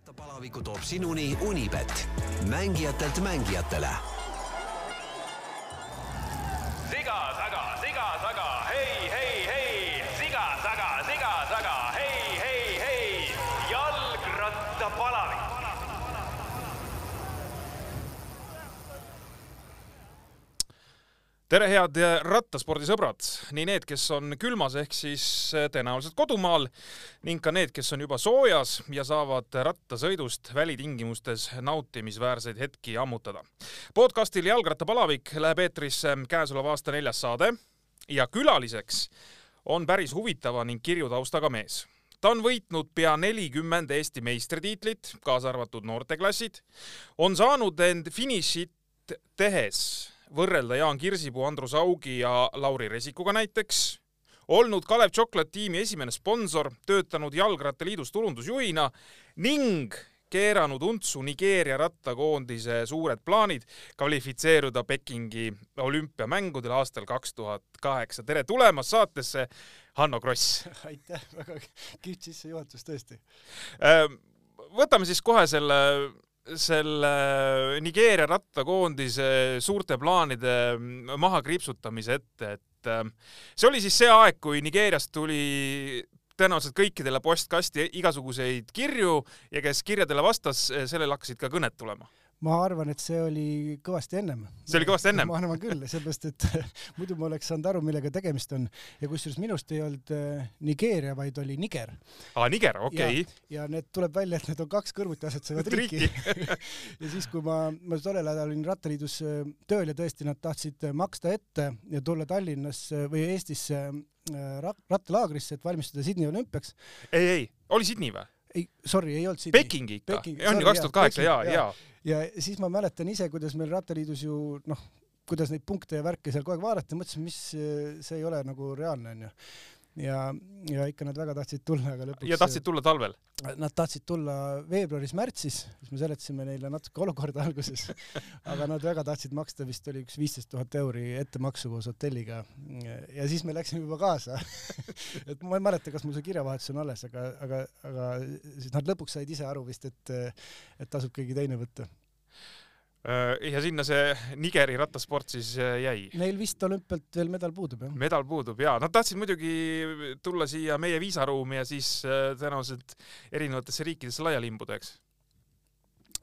jalgrattapalaviku toob sinuni Unibet, mängijatelt mängijatele. tere, head rattaspordisõbrad, nii need, kes on külmas ehk siis tõenäoliselt kodumaal ning ka need, kes on juba soojas ja saavad rattasõidust välitingimustes nautimisväärseid hetki ammutada. podcastil Jalgrattapalavik läheb eetrisse käesoleva aasta neljas saade ja külaliseks on päris huvitava ning kirju taustaga mees ta on võitnud pea nelikümmend Eesti meistritiitlit, kaasa arvatud noorteklassid, on saanud end finišit tehes võrrelda Jaan Kirsipuu, Andrus Augi ja Lauri Resikuga näiteks, olnud Kalev Chocolate tiimi esimene sponsor, töötanud Jalgrattaliidus turundusjuhina ning keeranud untsu Nigeeria rattakoondise suured plaanid kvalifitseeruda Pekingi olümpiamängudel aastal kaks tuhat kaheksa. tere tulemast saatesse, Hanno Kross! aitäh, väga kihvt sissejuhatus tõesti. võtame siis kohe selle selle Nigeeria rattakoondise suurte plaanide maha kriipsutamise ette, et äh, see oli siis see aeg, kui Nigeeriast tuli tõenäoliselt kõikidele postkasti igasuguseid kirju ja kes kirjadele vastas, sellel hakkasid ka kõned tulema. Ma arvan, et see oli kõvasti ennem. see oli kõvasti ennem? ma arvan küll, sellepärast et muidu ma oleks saanud aru, millega tegemist on ja kusjuures minust ei olnud äh, Nigeeria, vaid oli Niger. aa, Niger, okei okay.. ja need tuleb välja, et need on kaks kõrvuti asetsevat riiki. ja siis, kui ma, ma tollel ajal olin Rattaliidus äh, tööl ja tõesti nad tahtsid äh, maksta ette ja tulla Tallinnasse või Eestisse rat- rattalaagrisse, et valmistuda Sydney olümpiaks. ei, ei, oli Sydney või? ei, sorry, ei olnud Sydney. Pekingi ikka. On ju kaks tuhat kaheksa ja, Peking, ja. siis ma mäletan ise, kuidas meil Rattaliidus ju noh, kuidas neid punkte ja värke seal kogu aeg vaadati, mõtlesin, mis äh, see ei ole nagu reaalne onju. ja, ja ikka nad väga tahtsid tulla, aga lõpuks. ja tahtsid tulla talvel? Nad tahtsid tulla veebruaris-märtsis, siis me seletasime neile natuke olukorda alguses, aga nad väga tahtsid maksta, vist oli üks viisteist tuhat euri ettemaksu koos hotelliga. ja siis me läksime juba kaasa. et ma ei mäleta, kas mul see kirjavahetus on alles, aga, aga, aga siis nad lõpuks said ise aru vist, et, et tasub keegi teine võtta. Ja sinna see Nigeri rattasport siis äh, jäi? Neil vist olümpialt veel medal puudub jah? medal puudub ja nad tahtsid muidugi tulla siia meie viisaruumi ja siis äh, tõenäoliselt erinevatesse riikidesse laiali imbuda, eks.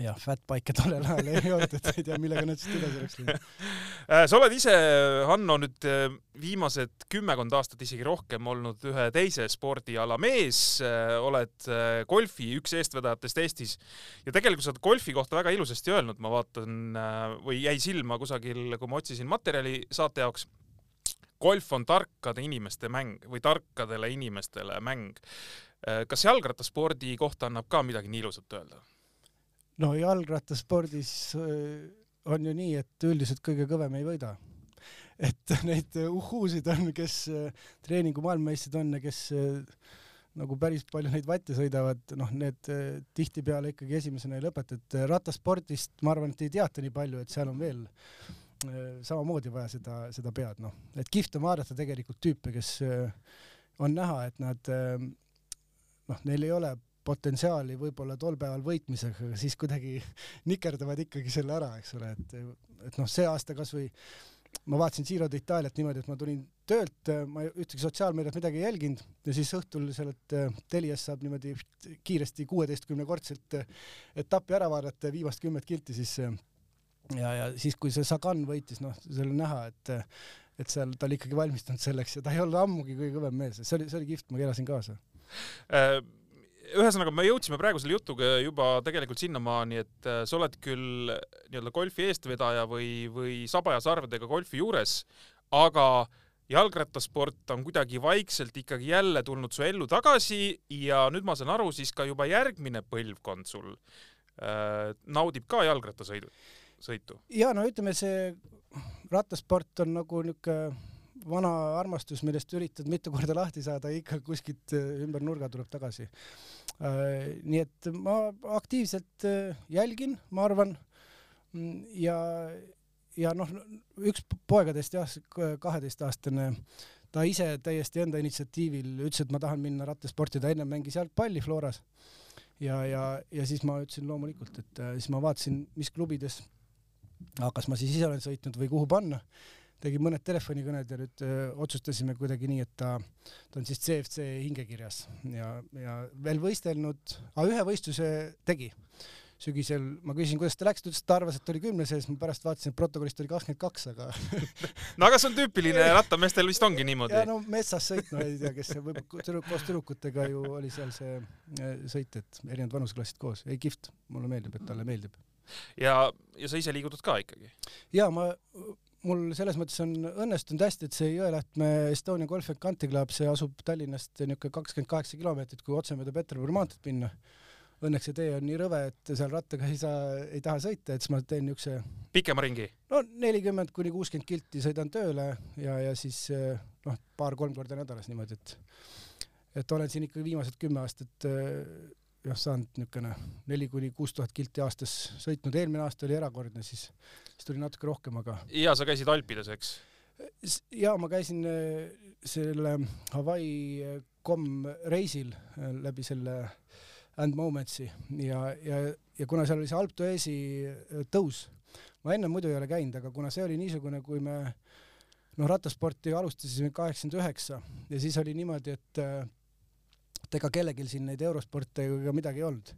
jah, Fatbike'e tollel ajal ei olnud, et ei tea, millega nad siis edasi oleks läinud. Äh, sa oled ise, Hanno, nüüd äh, viimased kümmekond aastat, isegi rohkem olnud ühe teise spordiala mees, oled äh, golfi üks eestvedajatest Eestis ja tegelikult sa oled golfi kohta väga ilusasti öelnud, ma vaatan või jäi silma kusagil, kui ma otsisin materjali saate jaoks golf on tarkade inimeste mäng või tarkadele inimestele mäng. kas jalgrattaspordi kohta annab ka midagi nii ilusat öelda? No jalgrattaspordis äh, on ju nii, et üldiselt kõige kõvem ei võida. et neid uhhuusid on, kes äh, treeningu maailmameistrid on ja kes äh, nagu päris palju neid vatte sõidavad, noh, need äh, tihtipeale ikkagi esimesena ei lõpeta, et äh, rattaspordist ma arvan, et ei teata nii palju, et seal on veel äh, samamoodi vaja seda, seda pead, noh, et kihvt on vaadata tegelikult tüüpe, kes äh, on näha, et nad äh, noh, neil ei ole potentsiaali võib-olla tol päeval võitmisega, aga siis kuidagi nikerdavad ikkagi selle ära, eks ole, et, et noh, see aasta kasvõi ma vaatasin Giro d'Italiat niimoodi, et ma tulin töölt, ma ühtegi sotsiaalmeediat midagi ei jälginud ja siis õhtul sealt äh, Teliast saab niimoodi kiiresti kuueteistkümnekordselt äh, etappi ära vaadata viimast kümmet kilti siis äh, ja, ja siis, kui see Sagan võitis, noh, see oli näha, et et seal ta oli ikkagi valmistunud selleks ja ta ei olnud ammugi kõige kõvem mees, see oli, see oli kihvt, ma keelasin kaasa. Äh, ühesõnaga, me jõudsime praegu selle jutuga juba tegelikult sinnamaani, et äh, sa oled küll nii-öelda golfi eestvedaja või, või saba ja sarvedega golfi juures, aga jalgrattasport on kuidagi vaikselt ikkagi jälle tulnud su ellu tagasi ja nüüd ma saan aru, siis ka juba järgmine põlvkond sul äh, naudib ka jalgrattasõidu, sõitu. ja no ütleme, see rattasport on nagu niuke vana armastus, millest üritad mitu korda lahti saada, ikka kuskilt äh, ümber nurga tuleb tagasi. nii et ma aktiivselt äh, jälgin, ma arvan, ja, ja noh, üks poegadest jah, kaheteistaastane, ta ise täiesti enda initsiatiivil ütles, et ma tahan minna rattasporti, ta ennem mängis jalgpalli Floras ja, ja, ja siis ma ütlesin loomulikult, et äh, siis ma vaatasin, mis klubides, kas ma siis ise olen sõitnud või kuhu panna. Tegin mõned telefonikõned ja nüüd öö, otsustasime kuidagi nii, et ta, ta on siis CFC hingekirjas ja, ja veel võistelnud, ühe võistluse tegi sügisel ma küsisin, kuidas ta läks, ta ütles, et ta arvas, et ta oli kümne sees, ma pärast vaatasin, et protokollist oli kakskümmend kaks, aga no aga see on tüüpiline, rattameestel vist ongi niimoodi ja. no metsas sõitma ei tea, kes see võib tüdruk koos tüdrukutega ju oli seal see äh, sõit, et erinevad vanuseklassid koos, ei kihvt, mulle meeldib, et talle meeldib. ja, ja sa ise liigutad ka ikkagi. ja ma, mul selles mõttes on õnnestunud hästi, et see Jõelähtme Estonia Golf and Country Club, see asub Tallinnast niisugune kakskümmend kaheksa kilomeetrit, kui otse mööda Peterburi maanteed minna. Õnneks see tee on nii rõve, et seal rattaga ei saa, ei taha sõita, et siis ma teen niisuguse pikema ringi. no nelikümmend kuni kuuskümmend kilti sõidan tööle ja, ja siis noh, paar-kolm korda nädalas niimoodi, et et olen siin ikkagi viimased kümme aastat eh, jah, saanud niisugune neli kuni kuus tuhat kilti aastas sõitnud, eelmine aasta oli erakordne, siis, siis tuli natuke rohkem, aga ja sa käisid Alpides, eks? Ja ma käisin eh, selle Hawaii eh, kom reisil eh, läbi selle And Momentsi ja, ja, ja kuna seal oli see Alp d'Huezi eh, tõus, ma enne muidu ei ole käinud, aga kuna see oli niisugune, kui me noh, rattasporti alustasime kaheksakümmend üheksa ja siis oli niimoodi, et et ega kellelgi siin neid eurosporte ega midagi ei olnud.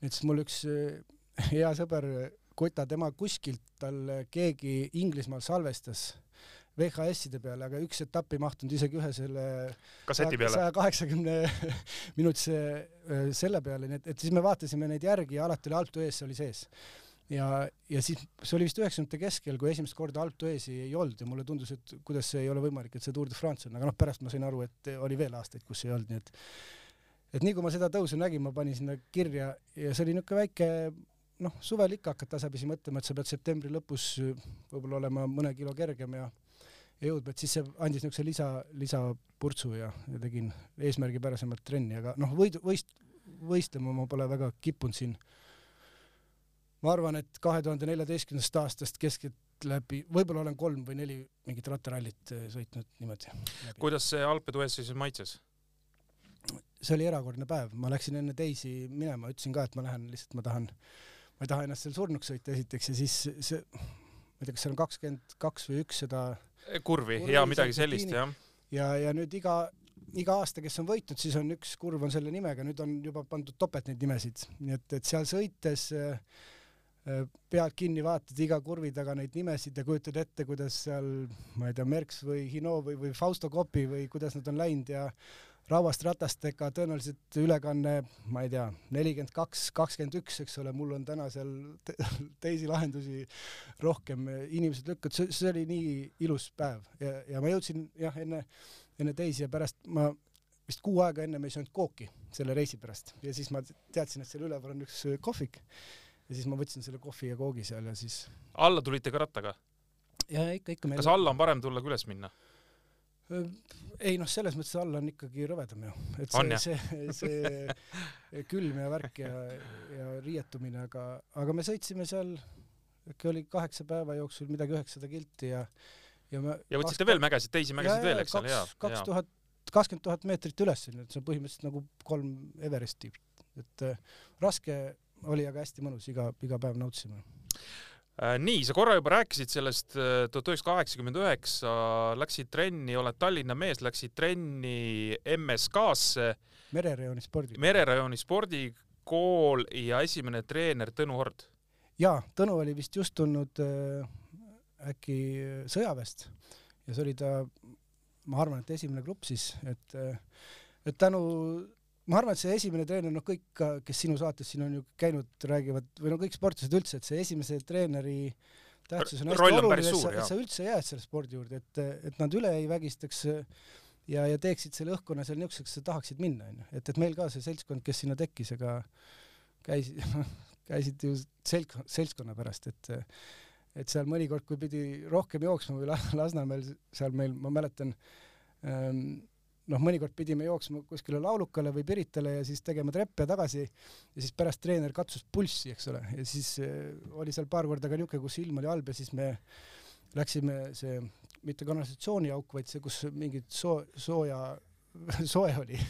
et siis mul üks eh, hea sõber Kota, tema kuskilt tal keegi Inglismaal salvestas VHS-ide peale, aga üks etapp ei mahtunud isegi ühe selle saja kaheksakümne minutise äh, selle peale, nii et, et siis me vaatasime neid järgi ja alati oli Alp d'Huez oli sees. ja, ja siis see oli vist üheksakümnendate keskel, kui esimest korda Alp d'Huezi ei olnud ja mulle tundus, et kuidas see ei ole võimalik, et see Tour de France on, aga noh, pärast ma sain aru, et oli veel aastaid, kus ei olnud, nii et et nii kui ma seda tõusu nägin, ma panin sinna kirja ja see oli niisugune väike noh, suvel ikka hakkad tasapisi mõtlema, et sa pead septembri lõpus võib-olla olema mõne kilo kergem ja ja jõudma, et siis see andis niisuguse lisa, lisapurtsu ja, ja tegin eesmärgipärasemalt trenni, aga noh, võidu, võist-, võistlema ma pole väga kippunud siin. ma arvan, et kahe tuhande neljateistkümnendast aastast keskeltläbi, võib-olla olen kolm või neli mingit rattarallit eh, sõitnud niimoodi. kuidas see Alpe d'Huez siis maitses? See oli erakordne päev, ma läksin enne teisi minema, ütlesin ka, et ma lähen lihtsalt, ma tahan, ma ei taha ennast seal surnuks sõita esiteks ja siis see, ma ei tea, kas seal on kakskümmend kaks või üks seda kurvi Kurvi ja midagi sellist jah. ja, ja nüüd iga, iga aasta, kes on võitnud, siis on üks kurv on selle nimega, nüüd on juba pandud topelt neid nimesid, nii et, et seal sõites äh, äh, pead kinni vaatad iga kurvi taga neid nimesid ja kujutad ette, kuidas seal, ma ei tea, Merks või Hino või, või Fausto Coppi või kuidas nad on läinud ja rauast ratastega tõenäoliselt ülekanne, ma ei tea, nelikümmend kaks, kakskümmend üks, eks ole, mul on täna seal te teisi lahendusi rohkem, inimesed lükkavad, see, see oli nii ilus päev ja, ja ma jõudsin jah, enne, enne teisi ja pärast ma vist kuu aega ennem ei söönud kooki selle reisi pärast ja siis ma teadsin, et seal üleval on üks kohvik ja siis ma võtsin selle kohvi ja koogi seal ja siis alla tulite ka rattaga? ja ikka, ikka kas alla on parem tulla kui üles minna? Ei noh, selles mõttes all on ikkagi rõvedam ju, et see see, see külm ja värk ja, ja riietumine, aga, aga me sõitsime seal, äkki oli kaheksa päeva jooksul midagi üheksasada kilti ja, ja me ja võtsite veel mägesid, teisi mägesid veel, eks ole, jaa. kaks tuhat, kakskümmend tuhat meetrit üles, nii et see on põhimõtteliselt nagu kolm Everesti, et äh, raske oli, aga hästi mõnus, iga, iga päev nautisime. Äh, nii, sa korra juba rääkisid sellest äh, tuhat üheksasada kaheksakümmend üheksa, läksid trenni, oled Tallinna mees, läksid trenni MSK-sse, mererajooni spordi. mererajooni spordikool ja esimene treener Tõnu Hord. jaa, Tõnu oli vist just tulnud äh, äkki sõjaväest ja see oli ta, ma arvan, et esimene grupp siis, et et tänu, ma arvan, et see esimene treener, noh, kõik, kes sinu saates siin on ju käinud, räägivad või no kõik sportlased üldse, et see esimese treeneri tähtsus on hästi oluline, et sa, et sa üldse jääd selle spordi juurde, et, et nad üle ei vägistaks ja, ja teeksid selle õhkkonna seal niisuguseks, et sa tahaksid minna, onju. et, et meil ka see seltskond, kes sinna tekkis, ega käis, käisid ju selg-, seltskonna pärast, et et seal mõnikord, kui pidi rohkem jooksma või La- Lasnamäel seal meil, ma mäletan ähm,, noh, mõnikord pidime jooksma kuskile laulukale või Piritale ja siis tegema treppe tagasi ja siis pärast treener katsus pulssi, eks ole, ja siis äh, oli seal paar korda ka niisugune, kus ilm oli halb ja siis me läksime see, mitte kanalisatsiooniauk, vaid see, kus mingid soo-, sooja soe oli.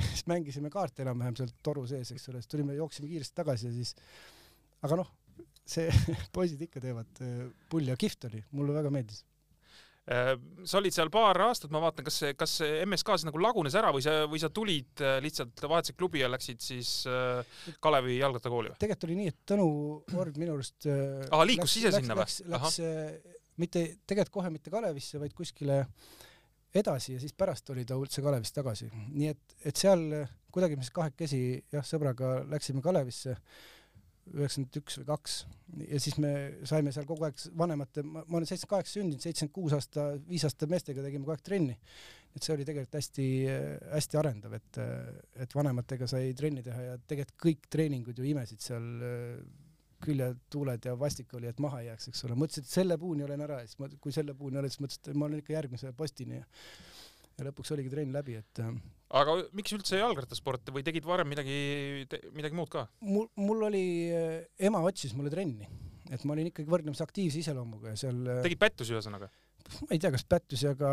Siis mängisime kaarte enam-vähem seal toru sees, eks ole, siis tulime, jooksime kiiresti tagasi ja siis, aga noh, see poisid ikka teevad äh, pulli ja kihvt oli, mulle väga meeldis sa olid seal paar aastat, ma vaatan, kas kas MSK siis nagu lagunes ära või sa, või sa tulid äh, lihtsalt, vahetasid klubi ja läksid siis äh, Kalevi jalgrattakooli või? tegelikult oli nii, et Tõnu Org minu arust aa, liikus ise sinna või? läks, läks, läks mitte, tegelikult kohe mitte Kalevisse, vaid kuskile edasi ja siis pärast oli ta üldse Kalevist tagasi. nii et, et seal kuidagi me siis kahekesi jah, sõbraga läksime Kalevisse üheksakümmend üks või kaks ja siis me saime seal kogu aeg vanemate, ma olen seitsekümmend kaheksa sündinud, seitsekümmend kuus aasta, viis aastat meestega tegime kogu aeg trenni. et see oli tegelikult hästi-hästi arendav, et, et vanematega sai trenni teha ja tegelikult kõik treeningud ju imesid seal küljetuuled ja vastik oli, et maha ei jääks, eks ole. mõtlesin, et selle puuni olen ära ja siis ma, kui selle puuni olin, siis mõtlesin, et ma olen ikka järgmise postini ja ja lõpuks oligi trenn läbi, et aga miks üldse jalgrattasport või tegid varem midagi, midagi muud ka? mul, mul oli, ema otsis mulle trenni, et ma olin ikkagi võrdlemisi aktiivse iseloomuga ja seal tegid pättusi ühesõnaga? ma ei tea, kas pättusi, aga,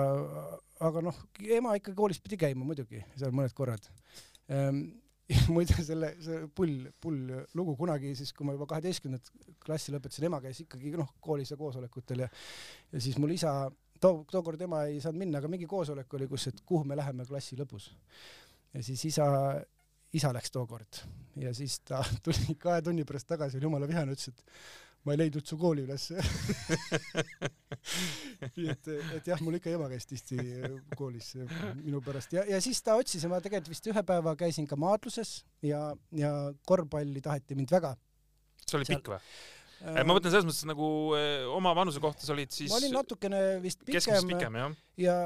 aga noh, ema ikka koolis pidi käima muidugi seal mõned korrad ehm, muide selle, see pull, pull lugu kunagi siis, kui ma juba kaheteistkümnendat klassi lõpetasin, ema käis ikkagi noh, koolis ja koosolekutel ja ja siis mul isa too, tookord ema ei saanud minna, aga mingi koosolek oli, kus, et kuhu me läheme klassi lõpus. ja siis isa, isa läks tookord ja siis ta tuli kahe tunni pärast tagasi, oli jumala vihane, ütles, et ma ei leidnud su kooli ülesse nii et, et jah, mul ikka ema käis tihti koolis minu pärast ja, ja siis ta otsis ja ma tegelikult vist ühe päeva käisin ka maadluses ja, ja korvpalli taheti mind väga. see oli pikk või? Äh, ma mõtlen selles mõttes nagu äh, oma vanuse kohta sa olid siis ma olin natukene vist pikem, pikem jah. ja,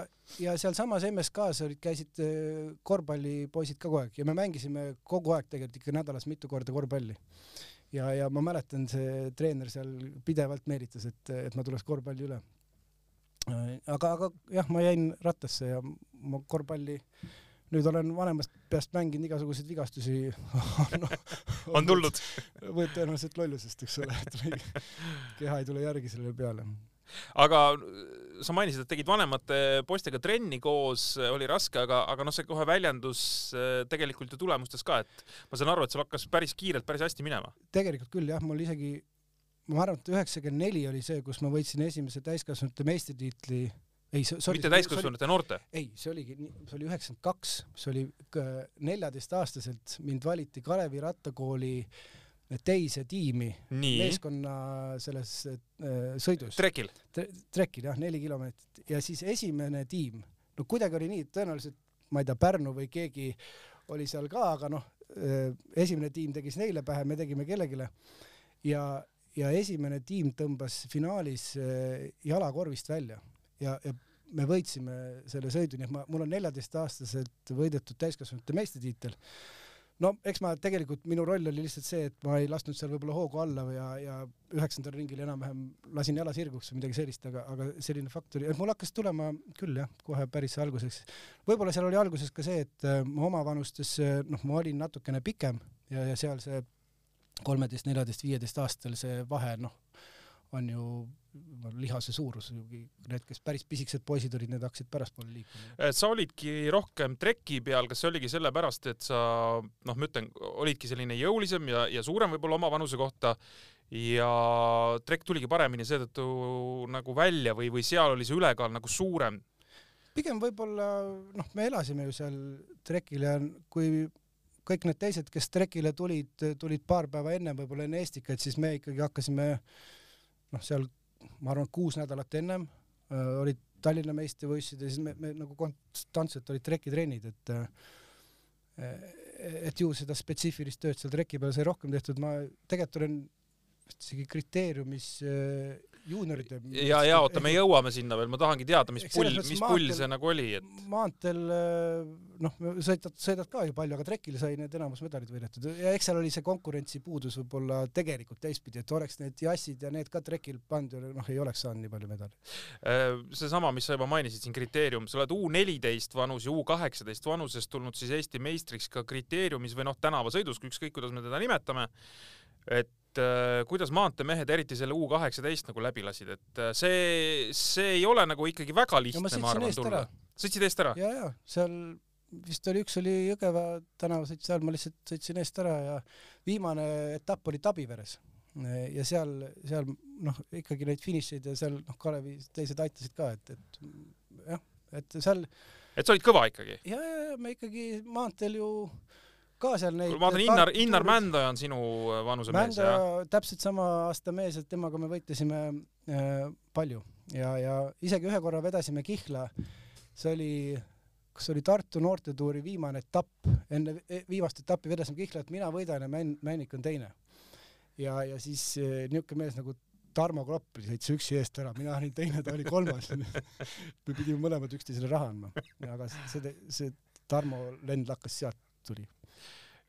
ja sealsamas MSK-s olid, käisid äh, korvpallipoisid ka kogu aeg ja me mängisime kogu aeg tegelikult ikka nädalas mitu korda korvpalli. ja, ja ma mäletan, see treener seal pidevalt meelitas, et, et ma tuleks korvpalli üle. aga, aga jah, ma jäin rattasse ja ma korvpalli nüüd olen vanemast peast mänginud igasuguseid vigastusi no, on tulnud? võib tõenäoliselt lollusest, eks ole, et keha ei tule järgi sellele peale. aga sa mainisid, et tegid vanemate poistega trenni koos, oli raske, aga, aga noh, see kohe väljendus äh, tegelikult ju tulemustes ka, et ma saan aru, et sul hakkas päris kiirelt päris hästi minema. tegelikult küll jah, mul isegi, ma arvan, et üheksakümmend neli oli see, kus ma võitsin esimese täiskasvanute meistritiitli ei, sorry. mitte täiskasvanute, noorte? ei, see oligi, see oli üheksakümmend kaks, see oli neljateistaastaselt, mind valiti Kalevi rattakooli teise tiimi Nii. meeskonna selles äh, sõidus. trekil Tre? trekil jah, neli kilomeetrit ja siis esimene tiim, no kuidagi oli nii, tõenäoliselt ma ei tea, Pärnu või keegi oli seal ka, aga noh, äh, esimene tiim tegi siis neile pähe, me tegime kellelegi ja, ja esimene tiim tõmbas finaalis äh, jala korvist välja ja, ja me võitsime selle sõidu, nii et ma, mul on neljateistaastaselt võidetud täiskasvanute meistritiitel. no eks ma tegelikult, minu roll oli lihtsalt see, et ma ei lasknud seal võib-olla hoogu alla ja, ja üheksandal ringil enam-vähem lasin jala sirguks või midagi sellist, aga, aga selline faktor, et mul hakkas tulema küll jah, kohe päris alguseks. võib-olla seal oli alguses ka see, et äh, ma omavanustes, noh, ma olin natukene pikem ja, ja seal see kolmeteist, neljateist, viieteist aastastel see vahe, noh, on ju lihase suurus, need, kes päris pisikesed poisid olid, need hakkasid pärastpoole liikuma. Äh, sa olidki rohkem treki peal, kas see oligi sellepärast, et sa noh, ma ütlen, olidki selline jõulisem ja, ja suurem võib-olla oma vanuse kohta ja trekk tuligi paremini seetõttu nagu välja või, või seal oli see ülekaal nagu suurem? pigem võib-olla noh, me elasime ju seal trekil ja kui kõik need teised, kes trekile tulid, tulid paar päeva enne, võib-olla enne Eestikaid, siis me ikkagi hakkasime noh, seal ma arvan, kuus nädalat ennem äh, olid Tallinna meistrivõistlused ja siis me, me nagu konstantselt olid trekitrennid, et äh, et ju seda spetsiifilist tööd seal treki peal sai rohkem tehtud, ma tegelikult olen isegi kriteeriumis äh, juunioride. ja, ja oota, me jõuame sinna veel, ma tahangi teada, mis pull, mis pull see nagu oli, et. maanteel noh, sõidad, sõidad ka ju palju, aga trekil sai need enamus medalid võidetud ja eks seal oli see konkurentsi puudus võib-olla tegelikult teistpidi, et oleks need jassid ja need ka trekil pandud, noh, ei oleks saanud nii palju medaleid. Äh, seesama, mis sa juba mainisid siin, kriteerium, sa oled U neliteist vanus ja U kaheksateist vanusest tulnud siis Eesti meistriks ka kriteeriumis või noh, tänavasõidus, ükskõik kuidas me teda nimetame et kuidas maanteemehed, eriti selle U kaheksateist nagu läbi lasid, et äh, see, see ei ole nagu ikkagi väga lihtne ma, ma arvan, tulla. sõitsid eest ära? ja, ja seal vist oli üks oli Jõgeva tänava sõit, seal ma lihtsalt sõitsin eest ära ja viimane etapp oli Tabiveres ja seal, seal noh, ikkagi neid finišeid ja seal noh, Kalevi teised aitasid ka, et, et jah, et seal. et sa olid kõva ikkagi? ja, ja, ja me ikkagi maanteel ju ka seal neid. ma vaatan, Innar, Innar Mändoja on sinu äh, vanuse mees, jah? täpselt sama aasta mees, et temaga me võitlesime äh, palju ja, ja isegi ühe korra vedasime Kihla. see oli, kas oli Tartu noortetuuri viimane etapp, enne e, viimast etappi vedasime Kihla, et mina võidan ja Männ, Männik on teine ja, ja siis eh, niisugune mees nagu Tarmo Kropp sõitis üksi eest ära, mina olin teine, ta oli kolmas me pidime mõlemad üksteisele raha andma, aga see, see Tarmo lend hakkas sealt tuli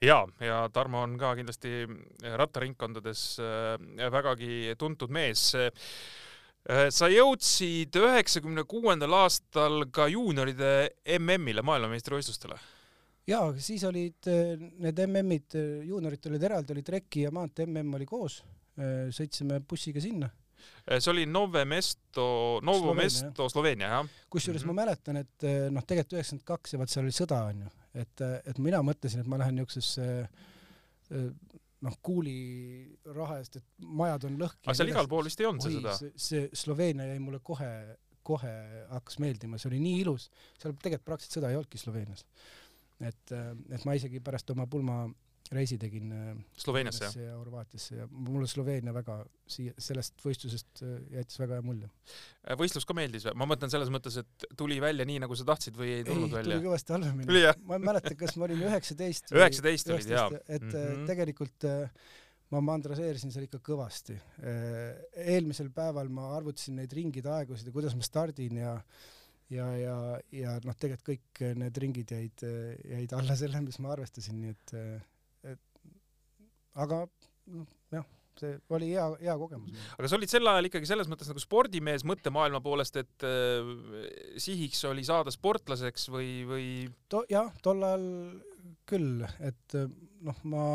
ja, ja Tarmo on ka kindlasti rattaringkondades eh, vägagi tuntud mees. Eh, sa jõudsid üheksakümne kuuendal aastal ka juunioride MM-ile, maailmameistrivõistlustele jaa, siis olid äh, need MM-id, äh, juunioritel olid eraldi, oli Treki ja maantee MM oli koos, äh, sõitsime bussiga sinna. see oli Nove Mesto, Novo Sloveenia, Mesto, Sloveenia, jah? kusjuures mm -hmm. ma mäletan, et noh, tegelikult üheksakümmend kaks ja vaat seal oli sõda, onju, et, et mina mõtlesin, et ma lähen niisugusesse noh, kuuli raha eest, et majad on lõhki. aga seal igal pool vist ei olnud see sõda? see Sloveenia jäi mulle kohe, kohe hakkas meeldima, see oli nii ilus, seal tegelikult praktiliselt sõda ei olnudki Sloveenias et, äh, et ma isegi pärast oma pulmareisi tegin äh, Sloveeniasse ja Horvaatiasse ja mulle Sloveenia väga siia, sellest võistlusest äh, jättis väga hea mulje. võistlus ka meeldis või? ma mõtlen selles mõttes, et tuli välja nii, nagu sa tahtsid või ei tulnud ei, välja? tuli kõvasti halvemini. ma ei mäleta, kas ma olin üheksateist üheksateist olid jaa. et mm -hmm. tegelikult ma mandraseerisin seal ikka kõvasti. eelmisel päeval ma arvutasin neid ringide aegusid ja kuidas ma stardin ja ja, ja, ja noh, tegelikult kõik need ringid jäid, jäid alla selle, mis ma arvestasin, nii et aga noh, jah, see oli hea, hea kogemus. aga sa olid sel ajal ikkagi selles mõttes nagu spordimees mõttemaailma poolest, et äh, sihiks oli saada sportlaseks või, või to,? jah, tol ajal küll, et noh, ma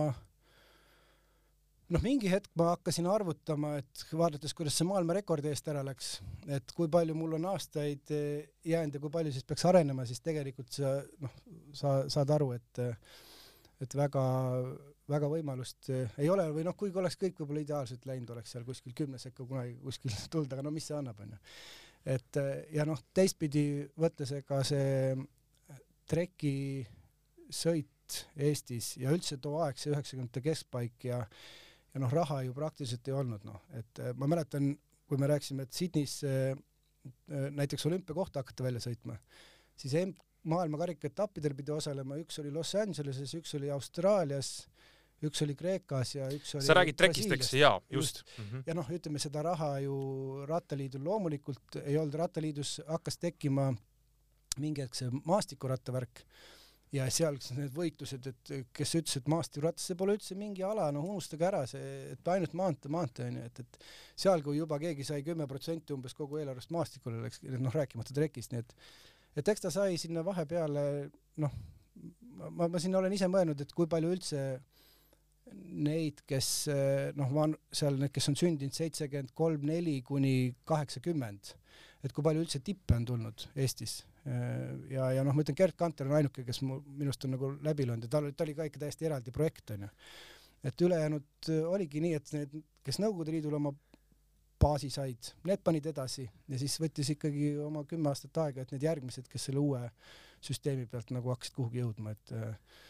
noh, mingi hetk ma hakkasin arvutama, et vaadates, kuidas see maailma rekordi eest ära läks, et kui palju mul on aastaid eh, jäänud ja kui palju siis peaks arenema, siis tegelikult sa noh, sa saad aru, et et väga, väga võimalust eh, ei ole või noh, kuigi oleks kõik võib-olla ideaalselt läinud, oleks seal kuskil kümne sekka kunagi kuskil tulnud, aga no mis see annab, onju. et eh, ja noh, teistpidi võttes, ega see treki sõit Eestis ja üldse too aeg, see üheksakümnendate keskpaik ja ja noh, raha ju praktiliselt ei olnud, noh, et ma mäletan, kui me rääkisime, et Sydneys näiteks olümpiakohta hakata välja sõitma, siis M maailma karikaetappidel pidi osalema, üks oli Los Angeleses, üks oli Austraalias, üks oli Kreekas ja üks oli sa räägid trekist, eks? jaa, just, just.. Mm -hmm. ja noh, ütleme seda raha ju Rattaliidul loomulikult ei olnud, Rattaliidus hakkas tekkima mingi hetk see maastikurattavärk ja seal need võitlused, et kes ütles, et maastikuratas, see pole üldse mingi ala, noh unustage ära see, et ainult maantee, maantee onju, et, et seal, kui juba keegi sai kümme protsenti umbes kogu eelarvest maastikule läks, noh rääkimata trekist, nii et et eks ta sai sinna vahepeale, noh, ma, ma siin olen ise mõelnud, et kui palju üldse neid, kes noh, ma seal need, kes on sündinud seitsekümmend kolm, neli kuni kaheksakümmend, et kui palju üldse tippe on tulnud Eestis Äh, ja, ja noh, ma ütlen, Gerd Kanter on ainuke, kes mu minust on nagu läbi löönud ja tal, ta oli ka ikka täiesti eraldi projekt onju. et ülejäänud äh, oligi nii, et need, kes Nõukogude Liidul oma baasi said, need panid edasi ja siis võttis ikkagi oma kümme aastat aega, et need järgmised, kes selle uue süsteemi pealt nagu hakkasid kuhugi jõudma, et äh,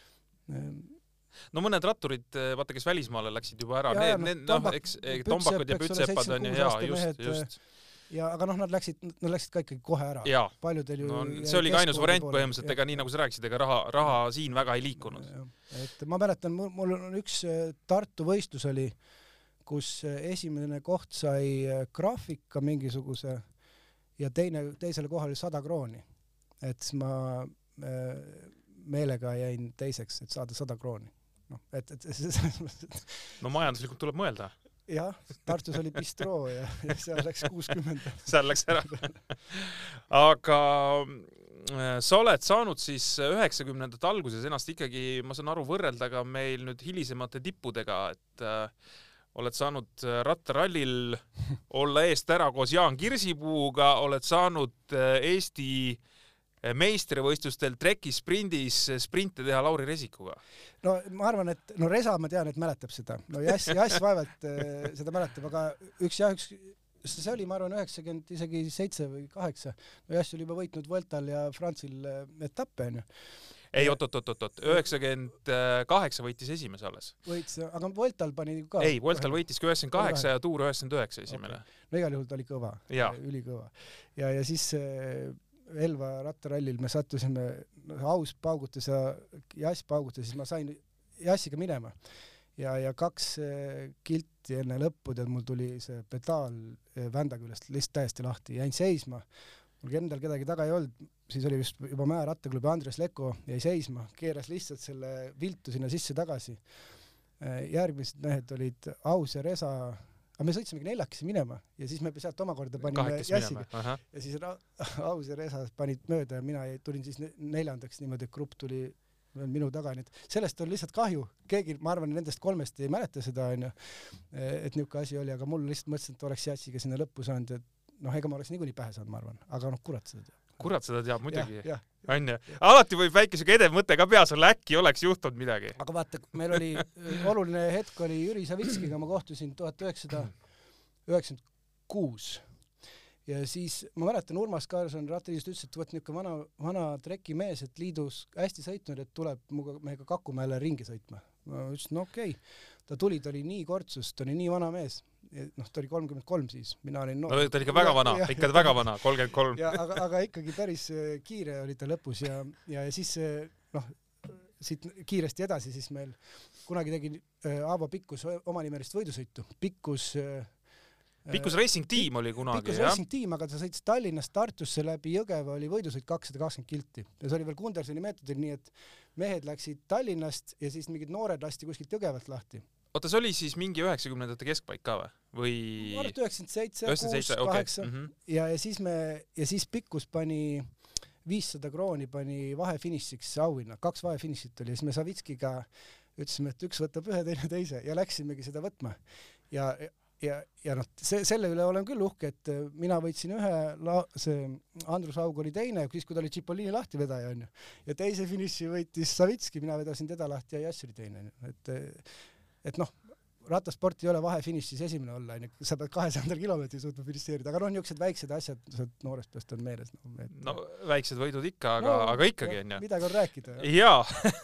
no mõned ratturid, vaata, kes välismaale läksid juba ära, need, need noh, eks Tombakad ja Pütsepad on ju, jaa, just, just ja aga noh, nad läksid, nad läksid ka ikkagi kohe ära. paljudel ju no, see oli ka ainus variant põhimõtteliselt, ega nii nagu sa rääkisid, ega raha, raha siin väga ei liikunud. et ma mäletan, mul on üks Tartu võistlus oli, kus esimene koht sai graafika mingisuguse ja teine, teisele kohale sada krooni. et siis ma meelega jäin teiseks, et saada sada krooni. Noh, et, et selles mõttes, no majanduslikult tuleb mõelda jah, Tartus oli bistroo ja, ja seal läks kuuskümmend. seal läks ära aga äh, sa oled saanud siis üheksakümnendate alguses ennast ikkagi, ma saan aru, võrrelda ka meil nüüd hilisemate tippudega, et äh, oled saanud äh, rattarallil olla eest ära koos Jaan Kirsipuuga, oled saanud äh, Eesti meistrivõistlustel trekis sprindis sprinte teha Lauri Resikuga? no ma arvan, et no Resa, ma tean, et mäletab seda, no Jass, Jass vaevalt äh, seda mäletab, aga üks jah, üks see oli, ma arvan, üheksakümmend isegi seitse või kaheksa. no Jass oli juba võitnud Vueltal ja äh, etappe onju ei oot, oot, oot, oot, oot, üheksakümmend kaheksa võitis esimese alles. võitis, aga Vueltal pani ka. ei, Vueltal võitiski üheksakümmend kaheksa ja Tour üheksakümmend üheksa esimene okay.. no igal juhul ta oli kõva, ülikõva. ja, ja siis Elva rattarallil me sattusime, aus paugutas ja Jass paugutas, siis ma sain Jassiga minema ja, ja kaks äh, kilti enne lõppu tead mul tuli see pedaal äh, vända küljest lihtsalt täiesti lahti, jäin seisma. mul endal kedagi taga ei olnud, siis oli vist juba Mäe rattaklubi Andres Leko jäi seisma, keeras lihtsalt selle viltu sinna sisse-tagasi. Äh, järgmised mehed olid Aus ja Resa aga me sõitsimegi neljakesi minema ja siis me sealt omakorda panime Jassiga. ja siis Aus ja Resa panid mööda ja mina tulin siis neljandaks niimoodi, et grupp tuli minu taga, nii et sellest on lihtsalt kahju, keegi, ma arvan, nendest kolmest ei mäleta seda onju, et niisugune asi oli, aga mul lihtsalt mõtlesin, et oleks Jassiga sinna lõppu saanud, et noh, ega ma oleks niikuinii pähe saanud, ma arvan, aga noh, kurat seda teab. Kurat seda teab muidugi, onju. alati võib väike siuke edev mõte ka peas olla, äkki oleks juhtunud midagi. aga vaata, meil oli oluline hetk oli Jüri Savitskiga, ma kohtusin tuhat üheksasada üheksakümmend kuus ja siis ma mäletan, Urmas Kaarson rattaliidust ütles, et vot niisugune vana, vana trekimees, et liidus hästi sõitnud, et tuleb minuga, meiega Kakumäele ringi sõitma. Ma ütlesin, no okei okay.. ta tuli, ta oli nii kortsus, ta oli nii vana mees. noh, ta oli kolmkümmend kolm siis, mina olin noor. no ta oli ikka väga vana, ikka väga vana, kolmkümmend kolm. aga, aga ikkagi päris äh, kiire oli ta lõpus ja, ja, ja siis noh, siit kiiresti edasi, siis meil kunagi tegi äh, Aavo Pikkus omanimelist võidusõitu. Pikkus äh, Pikkus Racing Team oli kunagi, Pikkus jah? Racing Team, aga ta sõitis Tallinnast Tartusse läbi Jõgeva, oli võidusõit kakssada kakskümmend kilti ja see oli veel Kundersoni meetodil, nii et mehed läksid Tallinnast ja siis mingid noored lasti kuskilt Jõgevalt lahti. oota, see oli siis mingi üheksakümnendate keskpaik ka või? või? ma arvan, et üheksakümmend seitse, kuus, kaheksa mhm. ja, ja siis me ja siis Pikkus pani viissada krooni pani vahefinišiks auhinna, kaks vahefinišit oli siis me Savitskiga ütlesime, et üks võtab ühe, teine teise ja läksimegi seda võtma. ja ja, ja noh, see, selle üle olen küll uhke, et äh, mina võitsin ühe, see Andrus Haug oli teine, siis kui ta oli Cipollini lahtivedaja onju, ja teise finiši võitis Savitski, mina vedasin teda lahti ja Jass oli teine onju, et et noh, rattasport ei ole vahefinišis esimene olla, onju, sa pead kahesaja kilomeetri suutma finišeerida, aga noh, niisugused väiksed asjad, sealt noorest peast on meeles no,. Et... no väiksed võidud ikka, aga no,, aga ikkagi onju. midagi on rääkida. jaa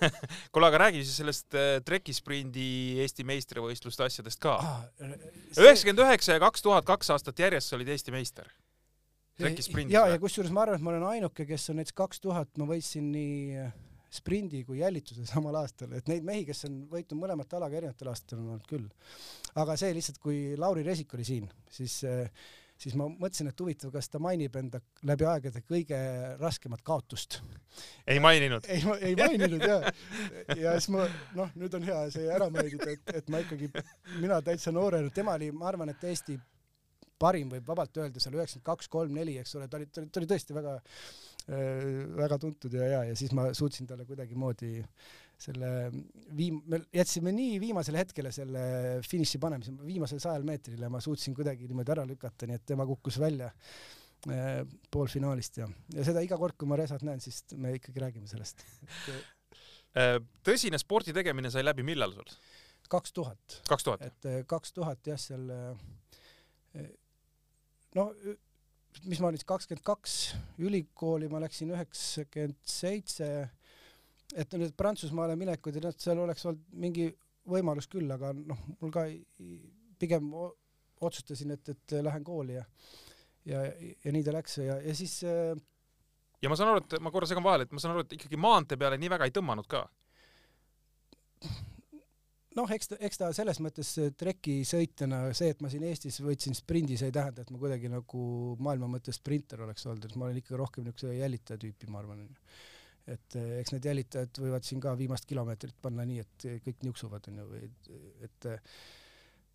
kuule, aga räägi siis sellest äh, trekisprindi Eesti meistrivõistluste asjadest ka. üheksakümmend üheksa ja kaks tuhat kaks aastat järjest sa olid Eesti meister. trekisprindis. ja, ja kusjuures ma arvan, et ma olen ainuke, kes on näiteks kaks tuhat, ma võitsin nii sprindi kui jälituse samal aastal, et neid mehi, kes on võitnud mõlemat ala ka erinevatel aastatel on olnud küll. aga see lihtsalt, kui Lauri Resik oli siin, siis siis ma mõtlesin, et huvitav, kas ta mainib enda läbi aegade kõige raskemat kaotust. ei maininud? ei, ei maininud ja, ja siis ma noh, nüüd on hea see ära mainida, et, et ma ikkagi, mina täitsa noorena, tema oli, ma arvan, et Eesti parim võib vabalt öelda seal üheksakümmend kaks, kolm, neli, eks ole, ta oli, ta oli tõesti väga Äh, väga tuntud ja hea ja siis ma suutsin talle kuidagimoodi selle viim-, me jätsime nii viimasele hetkele selle finiši panemise, viimasel sajal meetril ja ma suutsin kuidagi niimoodi ära lükata, nii et tema kukkus välja äh, poolfinaalist ja, ja seda iga kord, kui ma Resat näen, siis me ikkagi räägime sellest äh, tõsine spordi tegemine sai läbi millal sul? kaks tuhat. kaks tuhat? et kaks tuhat jah, seal no mis ma siis kakskümmend kaks, ülikooli ma läksin üheksakümmend seitse, et nüüd Prantsusmaale minekud ja noh, seal oleks olnud mingi võimalus küll, aga noh, mul ka pigem otsustasin, et, et lähen kooli ja ja, ja nii ta läks ja, ja siis äh, ja ma saan aru, et ma korra segan vahele, et ma saan aru, et ikkagi maantee peale nii väga ei tõmmanud ka noh, eks ta, eks ta selles mõttes trekisõitjana see, et ma siin Eestis võitsin sprindis, ei tähenda, et ma kuidagi nagu maailma mõttes sprinter oleks olnud, et ma olen ikka rohkem niisuguse jälitaja tüüpi, ma arvan. et eh, eks need jälitajad võivad siin ka viimast kilomeetrit panna nii, et kõik niuksuvad onju, või et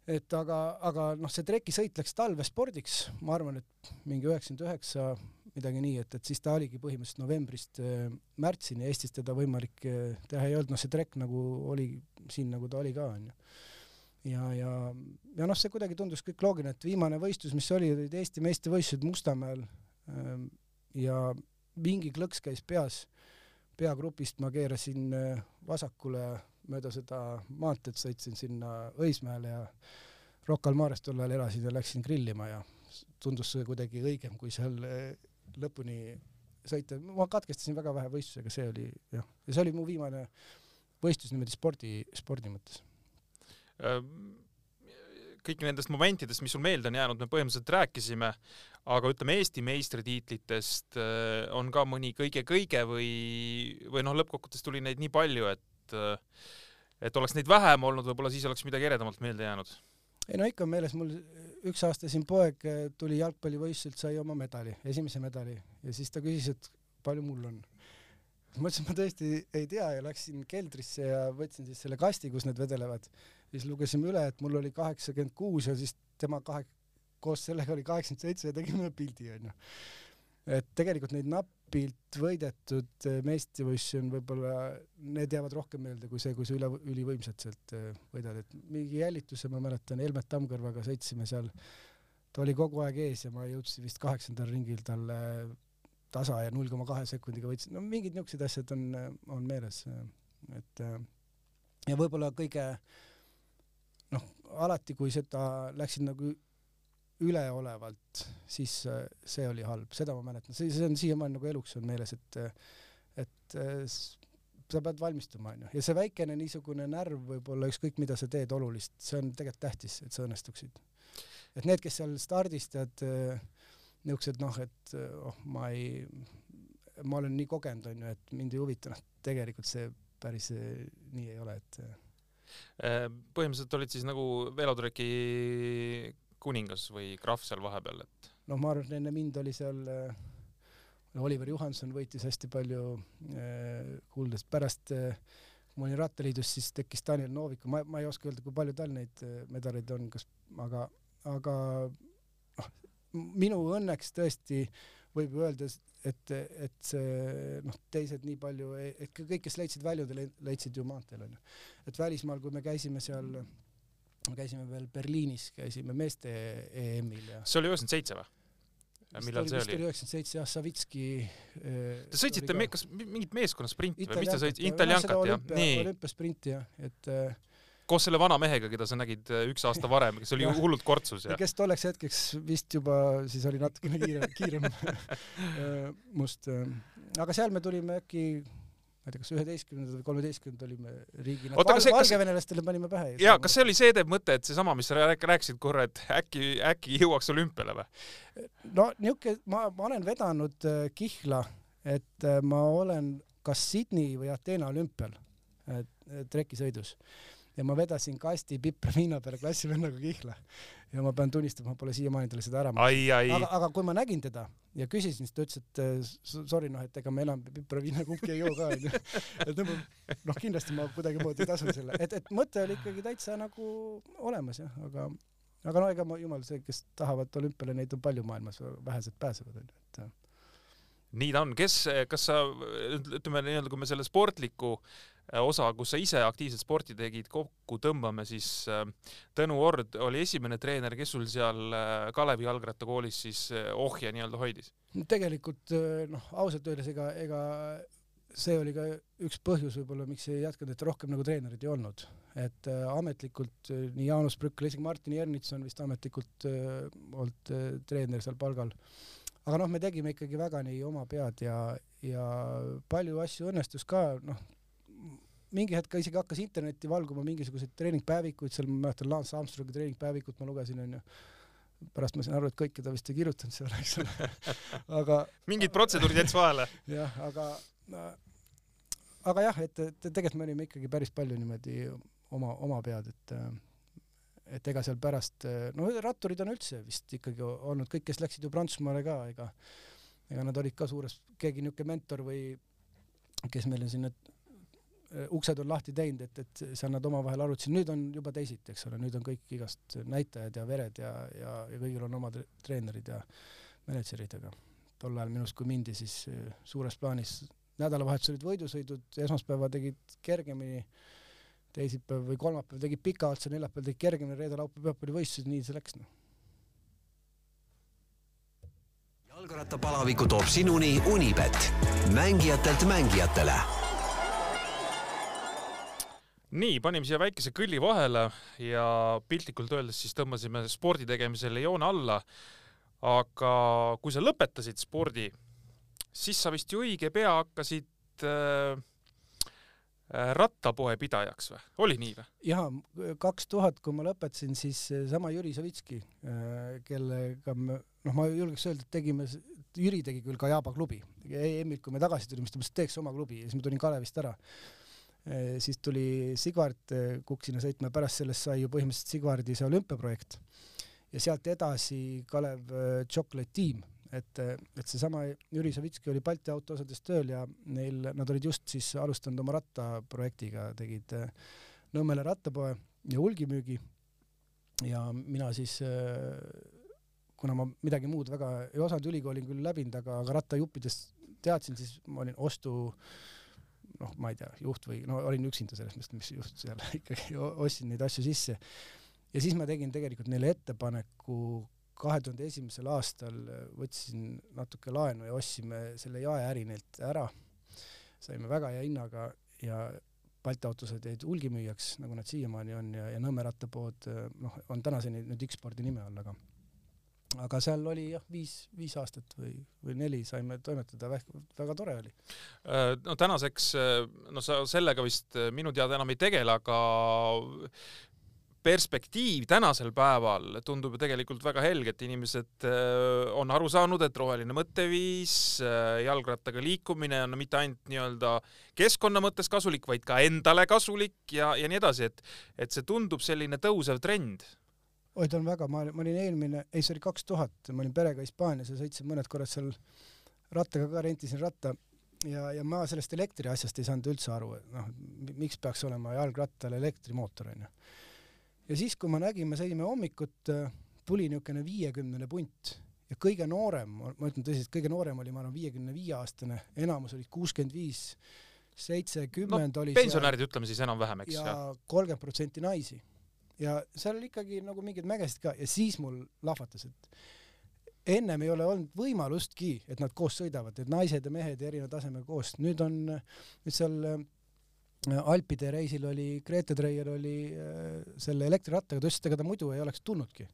et aga, aga noh, see trekisõit läks talvespordiks, ma arvan, et mingi üheksakümmend üheksa midagi nii, et, et siis ta oligi põhimõtteliselt novembrist äh, märtsini Eestis teda võimalik äh, teha ei olnud, noh see trekk nagu oli siin nagu ta oli ka onju. ja, ja, ja noh, see kuidagi tundus kõik loogiline, et viimane võistlus, mis oli, olid Eesti meistrivõistlused Mustamäel ähm, ja mingi klõks käis peas, peagrupist ma keerasin äh, vasakule mööda seda maanteed, sõitsin sinna Õismäele ja Rocca al Mares tol ajal elasin ja läksin grillima ja tundus see kuidagi õigem, kui seal lõpuni sõita, ma katkestasin väga vähe võistlusega, see oli jah, ja see oli mu viimane võistlus niimoodi spordi, spordi mõttes. Kõik nendest momentidest, mis sul meelde on jäänud, me põhimõtteliselt rääkisime, aga ütleme, Eesti meistritiitlitest on ka mõni kõige-kõige või, või noh, lõppkokkuvõttes tuli neid nii palju, et et oleks neid vähem olnud, võib-olla siis oleks midagi eredamalt meelde jäänud. ei no ikka on meeles, mul üks aasta siin poeg äh, tuli jalgpallivõistluselt, sai oma medali, esimese medali. Ja siis ta küsis, et palju mul on. Ma ütlesin, ma tõesti ei tea ja läksin keldrisse ja võtsin siis selle kasti, kus need vedelevad. Siis lugesime üle, et mul oli kaheksakümmend kuus ja siis tema kahe, koos sellega oli kaheksakümmend seitse ja tegime pildi onju. et tegelikult neid napilt võidetud eh, meistrivõistlusi on võib-olla, need jäävad rohkem meelde kui see, kui sa üle, ülivõimsalt sealt eh, võidad, et mingi jälituse ma mäletan, Helmet Tammkõrvaga sõitsime seal, ta oli kogu aeg ees ja ma jõudsin vist kaheksandal ringil talle tasa ja null koma kahe sekundiga võitsin, no mingid niisugused asjad on, on meeles, et ja võib-olla kõige noh, alati kui seda läksid nagu üleolevalt, siis äh, see oli halb, seda ma mäletan, see, see on siiamaani nagu eluks on meeles, et et äh, sa pead valmistuma, onju, ja see väikene niisugune närv võib-olla ükskõik mida sa teed olulist, see on tegelikult tähtis, et sa õnnestuksid. et need, kes seal stardis tead äh, niisugused noh, et oh, ma ei, ma olen nii kogenud, onju, et mind ei huvita, noh, tegelikult see päris nii ei ole, et Äh, põhimõtteliselt olid siis nagu velotreki kuningas või krahv seal vahepeal, et? noh, ma arvan, et enne mind oli seal äh, Oliver Johanson võitis hästi palju äh, kulda, sest pärast äh, kui ma olin Rattaliidus, siis tekkis Daniel Novik, ma, ma ei oska öelda, kui palju tal neid medaleid on, kas, aga, aga noh, minu õnneks tõesti võib öelda, et, et see noh, teised nii palju, et kõik, kes leidsid väljundile, leidsid ju maanteel onju. et välismaal, kui me käisime seal, käisime veel Berliinis, käisime meeste EM-il ja. see oli üheksakümmend seitse või? millal see oli? üheksakümmend seitse jah, Savitski. Äh, Te sõitsite, kas mingit meeskonnasprinti või mis te sõitsite? Italiankat jah? nii. olümpiasprinti jah, et äh, koos selle vana mehega, keda sa nägid äh, üks aasta varem, kes oli hullult kortsus ja kes tolleks hetkeks vist juba siis oli natukene kiirem, kiirem must. Aga seal me tulime äkki ma ei tea, kas üheteistkümnendal või kolmeteistkümnendal olime riigina. Val valgevenelastele panime pähe. jaa, kas see oli see teeb mõte, et seesama, mis sa rääkisid korra, et äkki, äkki jõuaks olümpiale või? no niisugune, ma, ma olen vedanud kihla, et ma olen kas Sydney või Ateena olümpial trekisõidus ja ma vedasin kasti Pipra viina peale klassivennaga kihla. Ja ma pean tunnistama, ma pole siiamaani talle seda ära maksnud. aga, aga kui ma nägin teda ja küsisin, siis ta ütles, et äh, sorry noh, et ega me enam Pipra viina kumbki ei joo ka onju. et noh, kindlasti ma kuidagimoodi tasun selle, et, et mõte oli ikkagi täitsa nagu olemas jah, aga aga no ega ma jumal see, kes tahavad olümpiale, neid on palju maailmas, vähesed pääsevad onju, et nii ta on, kes, kas sa ütleme nii-öelda, kui me selle sportliku äh, osa, kus sa ise aktiivselt sporti tegid, kokku tõmbame, siis äh, Tõnu Ord oli esimene treener, kes sul seal äh, Kalevi jalgrattakoolis siis ohje nii-öelda hoidis? tegelikult noh, ausalt öeldes ega, ega see oli ka üks põhjus võib-olla, miks ei jätkanud, et rohkem nagu treenerit ei olnud, et äh, ametlikult äh, nii Jaanus Brückel, isegi Martin Ernits on vist ametlikult äh, olnud äh, treener seal palgal aga noh, me tegime ikkagi väga nii oma pead ja, ja palju asju õnnestus ka, noh, mingi hetk isegi hakkas internetti valguma mingisuguseid treeningpäevikuid, seal ma mäletan Lance Armstrongi treeningpäevikut ma lugesin, onju. pärast ma sain aru, et kõike ta vist ei kirjutanud seal, eks ole. aga. mingid protseduurid jättis vahele. jah, aga, aga jah, et, et tegelikult me olime ikkagi päris palju niimoodi oma, oma pead, et et ega seal pärast, no ratturid on üldse vist ikkagi olnud kõik, kes läksid ju Prantsusmaale ka, ega ega nad olid ka suures, keegi niisugune mentor või kes meile äh, uksed on lahti teinud, et, et seal nad omavahel arutasid, nüüd on juba teisiti, eks ole, nüüd on kõik igast näitajad ja vered ja, ja, ja kõigil on omad treenerid ja mänedžerid, aga tol ajal minu arust, kui mindi, siis äh, suures plaanis nädalavahetusel olid võidusõidud, esmaspäeva tegid kergemini teisipäev või kolmapäev tegid pika otsa, neljapäeval tegid kergemini, reede, laupäev, pühapäev oli võistlused, nii see läks noh. Jalgrattapalaviku toob sinuni Unibet, mängijatelt mängijatele. Nii, panime siia väikese kõlli vahele ja piltlikult öeldes siis tõmbasime spordi tegemisele joone alla. aga kui sa lõpetasid spordi, siis sa vist ju õige pea hakkasid äh, äh rattapoe pidajaks või, oli nii või? jaa, kaks tuhat, kui ma lõpetasin, siis sama Jüri Savitski, äh, kellega me, noh, ma julgeks öelda, et tegime, Jüri tegi küll ka Jaaba klubi, EM-ilt, kui me tagasi tulime, siis ta mõtles, et teeks oma klubi ja siis ma tulin Kalevist ära siis tuli Sigvard eh, Kuksina sõitma ja pärast sellest sai ju põhimõtteliselt Sigvardi see olümpiaprojekt. ja sealt edasi Kalev eh, Chocolate Team, et, et seesama Jüri Savitski oli Balti autoosades tööl ja neil, nad olid just siis alustanud oma rattaprojektiga, tegid Nõmmele rattapoe ja hulgimüügi. ja mina siis kuna ma midagi muud väga ei osanud, ülikooli küll läbinud, aga, aga rattajuppidest teadsin, siis ma olin ostu äh, noh, ma ei tea, juht või no olin üksinda selles mõttes, mis juhtus seal ikkagi ostsin neid asju sisse. ja siis ma tegin tegelikult neile ettepaneku kahe tuhande esimesel aastal võtsin natuke laenu ja ostsime selle jaeäri neilt ära. saime väga hea hinnaga ja Balti autosed jäid hulgimüüjaks, nagu nad siiamaani on ja, ja Nõmme rattapood noh, on tänaseni nüüd X-spordi nime all, aga aga seal oli jah, viis, viis aastat või, või neli saime toimetada, väga tore oli. Äh, no tänaseks, äh, no sa sellega vist äh, minu teada enam ei tegele, aga perspektiiv tänasel päeval tundub ju tegelikult väga helge, et inimesed on aru saanud, et roheline mõtteviis, jalgrattaga liikumine on mitte ainult nii-öelda keskkonna mõttes kasulik, vaid ka endale kasulik ja, ja nii edasi, et, et see tundub selline tõusev trend oi, ta on väga, ma, ma olin eelmine, ei see oli kaks tuhat, ma olin perega Hispaanias ja sõitsin mõned korrad seal rattaga ka, rentisin ratta ja, ja ma sellest elektri asjast ei saanud üldse aru, et noh, miks peaks olema jalgrattal elektrimootor onju. ja siis, kui ma nägin, me sõime hommikut, tuli niisugune viiekümnene punt ja kõige noorem, ma ütlen tõsiselt, kõige noorem oli, ma arvan, viiekümne viie aastane, enamus olid kuuskümmend viis, seitsekümmend oli pensionärid, ütleme siis enam-vähem, eks. ja kolmkümmend protsenti naisi ja seal oli ikkagi nagu mingeid mägesid ka ja siis mul lahvatas, et ennem ei ole olnud võimalustki, et nad koos sõidavad, et naised ja mehed erineva tasemega koos. nüüd on, nüüd seal äh, Alpide reisil oli, Grete Treier oli äh, selle elektrirattaga, ta ütles, et ega ta muidu ei oleks tulnudki.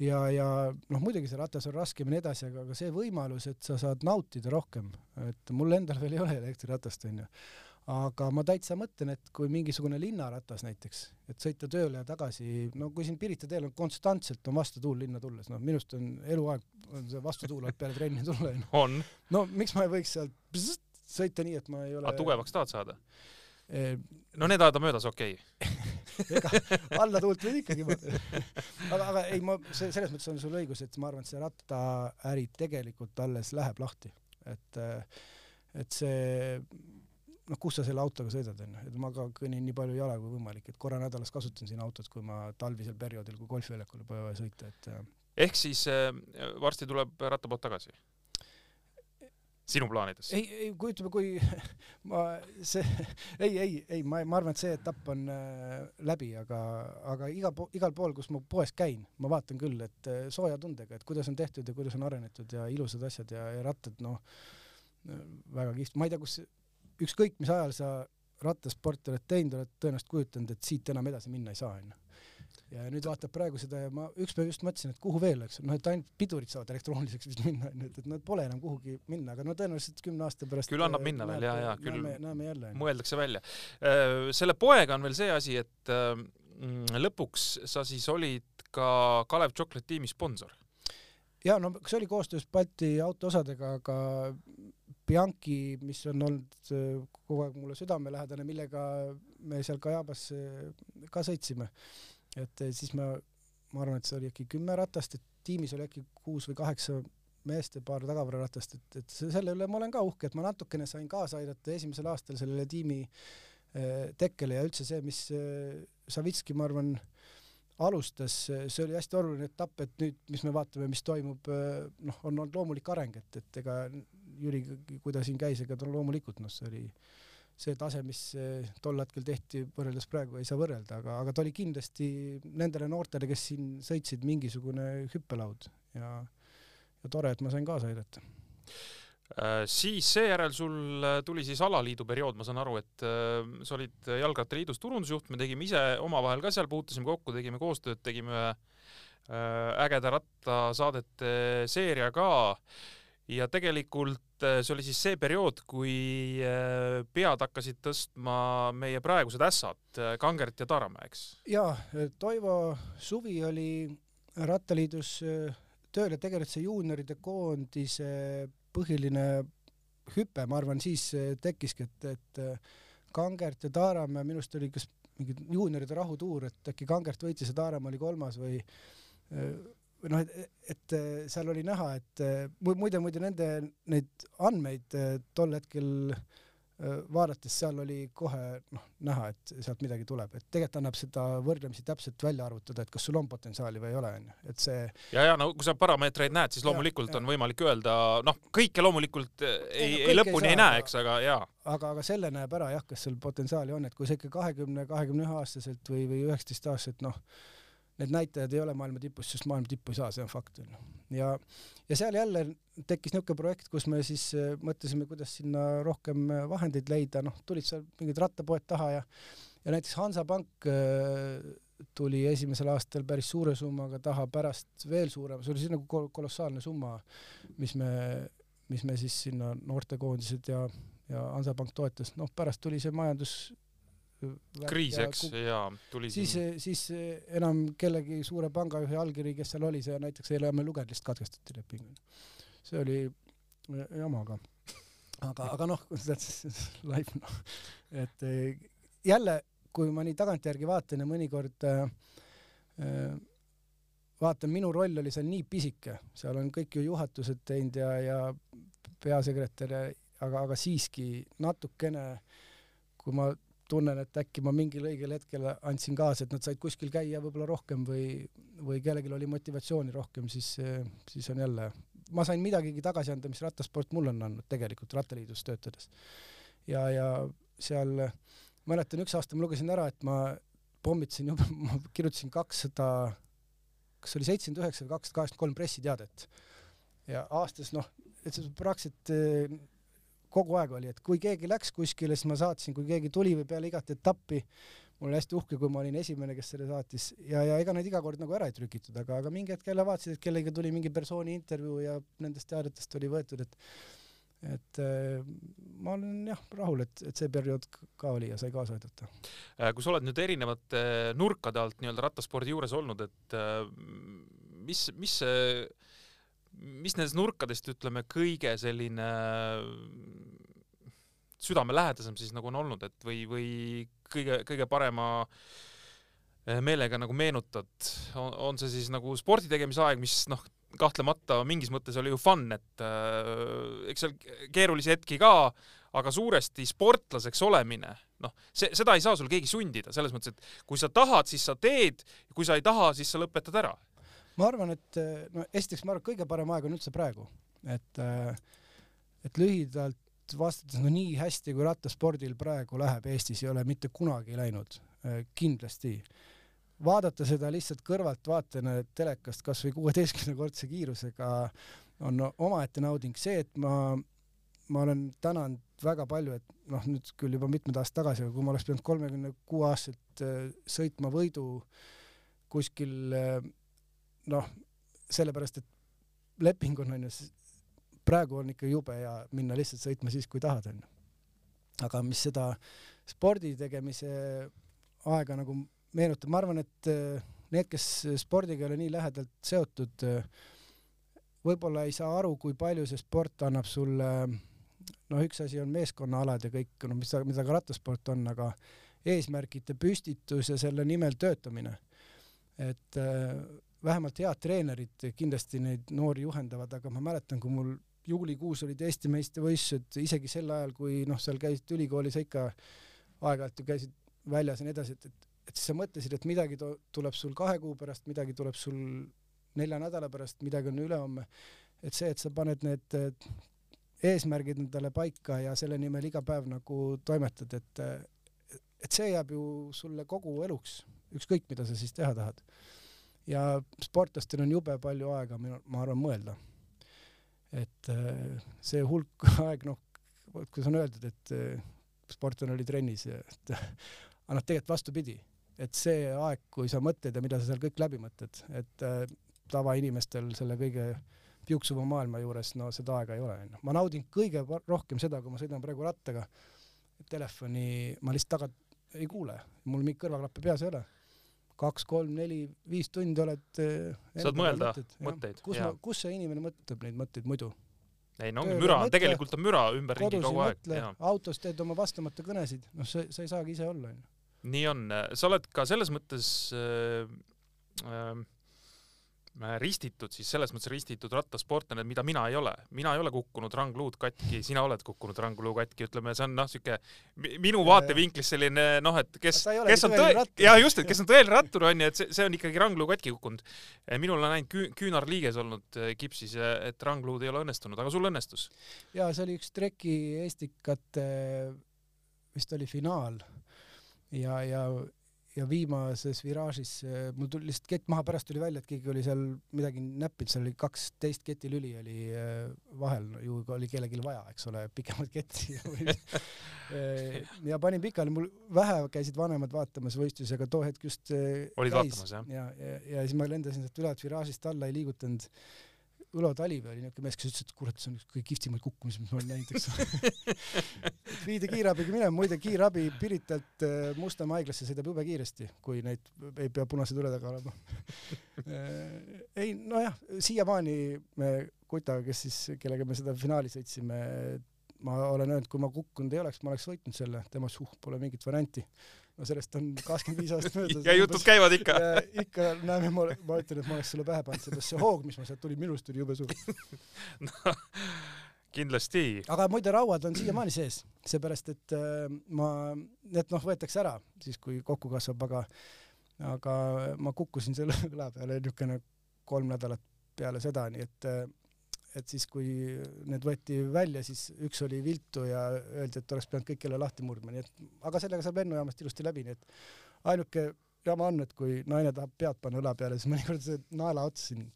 ja, ja noh, muidugi see ratas on raskem ja nii edasi, aga, aga see võimalus, et sa saad nautida rohkem, et mul endal veel ei ole elektriratast, onju aga ma täitsa mõtlen, et kui mingisugune linnaratas näiteks, et sõita tööle ja tagasi, no kui siin Pirita teel on konstantselt on vastutuul linna tulles, noh minu arust on eluaeg on see vastutuul alt peale trenni tulla onju. on. no miks ma ei võiks sealt sõita nii, et ma ei ole. aga tugevaks tahad saada no need ajad on möödas, okei okay. ega alla tuult võid ikkagi aga, aga ei, ma see selles mõttes on sul õigus, et ma arvan, et see rattaäri tegelikult alles läheb lahti, et et see noh, kus sa selle autoga sõidad, onju, et ma ka kõnnin nii palju jala kui võimalik, et korra nädalas kasutan siin autot, kui ma talvisel perioodil, kui golfiväljakule pole vaja sõita, et äh, ehk siis äh, varsti tuleb rattapood tagasi? sinu plaanides? ei, ei kui ütleme, kui ma see, ei, ei, ei, ma, ma arvan, et see etapp on äh, läbi, aga, aga iga po, igal pool, kus ma poes käin, ma vaatan küll, et äh, sooja tundega, et kuidas on tehtud ja kuidas on arenetud ja ilusad asjad ja, ja rattad, noh, väga kihvt, ma ei tea, kus ükskõik mis ajal sa rattasporti oled teinud, oled tõenäoliselt kujutanud, et siit enam edasi minna ei saa, onju. ja nüüd vaatab praegu seda ja ma ükspäev just mõtlesin, et kuhu veel, eks, noh, et ainult pidurid saavad elektrooniliseks vist minna, onju, et, et nad pole enam kuhugi minna, aga no tõenäoliselt kümne aasta pärast küll annab minna veel ja, ja küll näeme, näeme jälle. mõeldakse välja. Äh, selle poega on veel see asi, et äh, lõpuks sa siis olid ka Kalev Chocolate tiimi sponsor ja no see oli koostöös Balti autoosadega, aga Bianchi, mis on olnud äh, kogu aeg mulle südamelähedane, millega me seal Kajabas ka sõitsime. et äh, siis ma, ma arvan, et see oli äkki kümme ratast, et tiimis oli äkki kuus või kaheksa meest ja paar tagavararatast, et, et selle üle ma olen ka uhke, et ma natukene sain kaasa aidata esimesel aastal sellele tiimi äh, tekkele ja üldse see, mis Savitski, ma arvan, alustas, see oli hästi oluline etapp, et nüüd, mis me vaatame, mis toimub, noh, on olnud loomulik areng, et, et ega Jüri, kui ta siin käis, ega ta loomulikult noh, see oli see tase, mis eh, tol hetkel tehti võrreldes praegu ei saa võrrelda, aga, aga ta oli kindlasti nendele noortele, kes siin sõitsid, mingisugune hüppelaud. Ja ja tore, et ma sain kaasa aidata. Äh, siis seejärel sul äh, tuli siis alaliidu periood, ma saan aru, et äh, sa olid Jalgrattaliidus turundusjuht, me tegime ise omavahel ka seal, puutusime kokku, tegime koostööd, tegime ühe ägeda rattasaadete seeria ka. Ja tegelikult see oli siis see periood, kui pead hakkasid tõstma meie praegused ässad, Kangert ja Taaramäe, eks? jaa, Toivo Suvi oli Rattaliidus tööl ja tegelikult see juunioride koondise põhiline hüpe, ma arvan, siis tekkiski, et, et Kangert ja Taaramäe, minu arust oli kas mingi juunioride rahutuur, et äkki Kangert võitis ja Taaramäe oli kolmas või või noh, et, et seal oli näha, et muide, muide nende neid andmeid tol hetkel äh, vaadates seal oli kohe noh, näha, et sealt midagi tuleb, et tegelikult annab seda võrdlemisi täpselt välja arvutada, et kas sul on potentsiaali või ei ole, onju, et see. ja, ja no kui sa parameetreid näed, siis loomulikult ja, ja. on võimalik öelda, noh, kõike loomulikult ei, ei, ei lõpuni ei, ei näe, eks, aga jaa. aga, aga selle näeb ära jah, kas sul potentsiaali on, et kui sa ikka kahekümne, kahekümne ühe aastaselt või, või üheksateist aastaselt, noh need näitajad ei ole maailma tipus, sest maailma tippu ei saa, see on fakt onju. ja, ja seal jälle tekkis niisugune projekt, kus me siis äh, mõtlesime, kuidas sinna rohkem äh, vahendeid leida, noh, tulid seal mingid rattapoed taha ja ja näiteks Hansapank äh, tuli esimesel aastal päris suure summaga taha, pärast veel suurema, see oli siis nagu kolossaalne summa, mis me, mis me siis sinna noortekoondised ja, ja Hansapank toetas, noh pärast tuli see majandus kriis, eks, ja tuli siis, siis enam kellegi suure pangajuhi allkiri, kes seal oli, see näiteks ei ole me lugenud, lihtsalt katkestati leping. see oli jama ka. aga, aga noh, live noh, et eh, jälle, kui ma nii tagantjärgi vaatan ja mõnikord äh, vaatan, minu roll oli seal nii pisike, seal on kõik ju juhatused teinud ja, ja peasekretär ja aga, aga siiski natukene, kui ma tunnen, et äkki ma mingil õigel hetkel andsin kaasa, et nad said kuskil käia võib-olla rohkem või, või kellelgi oli motivatsiooni rohkem, siis, siis on jälle, ma sain midagigi tagasi anda, mis rattasport mulle on andnud tegelikult Rattaliidus töötades. ja, ja seal mäletan, üks aasta ma lugesin ära, et ma pommitasin jube, ma kirjutasin kakssada, kas oli seitsekümmend üheksa või kakssada kaheksakümmend kolm pressiteadet. ja aastas noh, et praktiliselt kogu aeg oli, et kui keegi läks kuskile, siis ma saatsin, kui keegi tuli või peale igat etappi, mul oli hästi uhke, kui ma olin esimene, kes selle saatis ja, ja ega neid iga kord nagu ära ei trükitud, aga, aga mingi hetk jälle vaatasid, et kellegagi tuli mingi persooni intervjuu ja nendest teadetest oli võetud, et et äh, ma olen jah rahul, et, et see periood ka oli ja sai kaasa aidata. Äh, kui sa oled nüüd erinevate nurkade alt nii-öelda rattaspordi juures olnud, et äh, mis, mis see mis nendest nurkadest, ütleme, kõige selline südamelähedasem siis nagu on olnud, et või, või kõige, kõige parema eh, meelega nagu meenutad, on see siis nagu spordi tegemise aeg, mis noh, kahtlemata mingis mõttes oli ju fun, et äh, eks seal keerulisi hetki ka, aga suuresti sportlaseks olemine, noh, see, seda ei saa sul keegi sundida, selles mõttes, et kui sa tahad, siis sa teed, kui sa ei taha, siis sa lõpetad ära ma arvan, et no esiteks ma arvan, et kõige parem aeg on üldse praegu, et et lühidalt vastates, no nii hästi kui rattaspordil praegu läheb Eestis, ei ole mitte kunagi läinud, kindlasti. vaadata seda lihtsalt kõrvaltvaatajana telekast kasvõi kuueteistkümnekordse kiirusega on omaette nauding, see, et ma, ma olen tänanud väga palju, et noh, nüüd küll juba mitmed aastad tagasi, aga kui ma oleks pidanud kolmekümne kuue aastaselt sõitma võidu kuskil noh, sellepärast et leping on onju, praegu on ikka jube hea minna lihtsalt sõitma siis, kui tahad onju. aga mis seda spordi tegemise aega nagu meenutab, ma arvan, et äh, need, kes spordiga ei ole nii lähedalt seotud, äh, võib-olla ei saa aru, kui palju see sport annab sulle, noh, üks asi on meeskonnaalad ja kõik, no mis, mida ka rattasport on, aga eesmärkide püstitus ja selle nimel töötamine. et äh, vähemalt head treenerid kindlasti neid noori juhendavad, aga ma mäletan, kui mul juulikuus olid Eesti meistrivõistlused, isegi sel ajal, kui noh, seal käisid ülikoolis ikka aeg-ajalt ju käisid väljas ja nii edasi, et, et, et siis sa mõtlesid, et midagi tuleb sul kahe kuu pärast, midagi tuleb sul nelja nädala pärast, midagi on ülehomme. et see, et sa paned need eesmärgid endale paika ja selle nimel iga päev nagu toimetad, et et see jääb ju sulle kogu eluks, ükskõik mida sa siis teha tahad ja sportlastel on jube palju aega, ma arvan, mõelda. et äh, see hulk aeg, noh, kuidas on öeldud, et äh, sportlane oli trennis et aga noh, tegelikult vastupidi, et see aeg, kui sa mõtled ja mida sa seal kõik läbi mõtled, et äh, tavainimestel selle kõige piuksuva maailma juures, no seda aega ei ole, onju. ma naudin kõige rohkem seda, kui ma sõidan praegu rattaga, telefoni ma lihtsalt taga ei kuule, mul mingit kõrvaklappe peas ei ole. Kaks, kolm, neli, viis tundi oled äh, Saad mõelda mõtted, mõtteid, kus kus see inimene mõtleb neid mõtteid muidu? ei no ongi müra, tegelikult on müra ümberringi kogu aeg, autos teed oma vastamata kõnesid, noh, sa, sa ei saagi ise olla, onju. nii on, sa oled ka selles mõttes äh, äh, ristitud siis selles mõttes ristitud rattasportlane, mida mina ei ole. mina ei ole kukkunud rangluud katki, sina oled kukkunud rangluu katki, ütleme, see on noh, mi- minu vaatevinklist selline noh, et kes, kes on tõe- rattur., ja just, et kes on tõeline rattur onju, et see, see on ikkagi rangluu katki kukkunud. minul on ainult küü, küünarliiges olnud äh, kipsis, et rangluud ei ole õnnestunud, aga sul õnnestus. ja see oli üks treki Estikate vist oli finaal ja, ja, ja viimases viraažis äh, mul tuli lihtsalt kett maha, pärast tuli välja, et keegi oli seal midagi näppinud, seal oli kaksteist ketilüli oli äh, vahel, ju oli kellelgi vaja, eks ole, pikemat ketti Äh, ja panin pikali, mul vähe käisid vanemad vaatamas võistlusi, aga too hetk just äh, Olid käis. vaatamas, jah? ja, ja, ja siis ma lendasin sealt üle viraažist alla, ei liigutanud Ülo Talimäe oli niuke mees, kes ütles, et kurat, see on üks kõige kihvtimaid kukkumisi, mis ma olen näinud, eks viidi kiirabiga minema, muide kiirabi Piritalt äh, Mustamäe haiglasse sõidab jube kiiresti, kui neid ei pea punase tule taga olema. Äh, ei nojah, siiamaani me Kutaga, kes siis, kellega me seda finaali sõitsime, ma olen öelnud, kui ma kukkunud ei oleks, ma oleks võitnud selle, tema suh, pole mingit varianti. No sellest on kakskümmend viis aastat möödas. ja jutud käivad ikka. ikka näeme, ma, ma ütlen, et ma oleks sulle pähe pannud, seepärast see hoog, mis ma sealt tulin, minust tuli jube suur. no, kindlasti. aga muide, rauad on siiamaani sees, seepärast et äh, ma, need noh, võetakse ära siis, kui kokku kasvab, aga aga ma kukkusin selle õla peale niisugune kolm nädalat peale seda, nii et äh, et siis, kui need võeti välja, siis üks oli viltu ja öeldi, et oleks pidanud kõik jälle lahti murdma, nii et aga sellega saab lennujaamast ilusti läbi, nii et ainuke jama on, et kui naine tahab pead panna õla peale, siis mõnikord see naelaots siin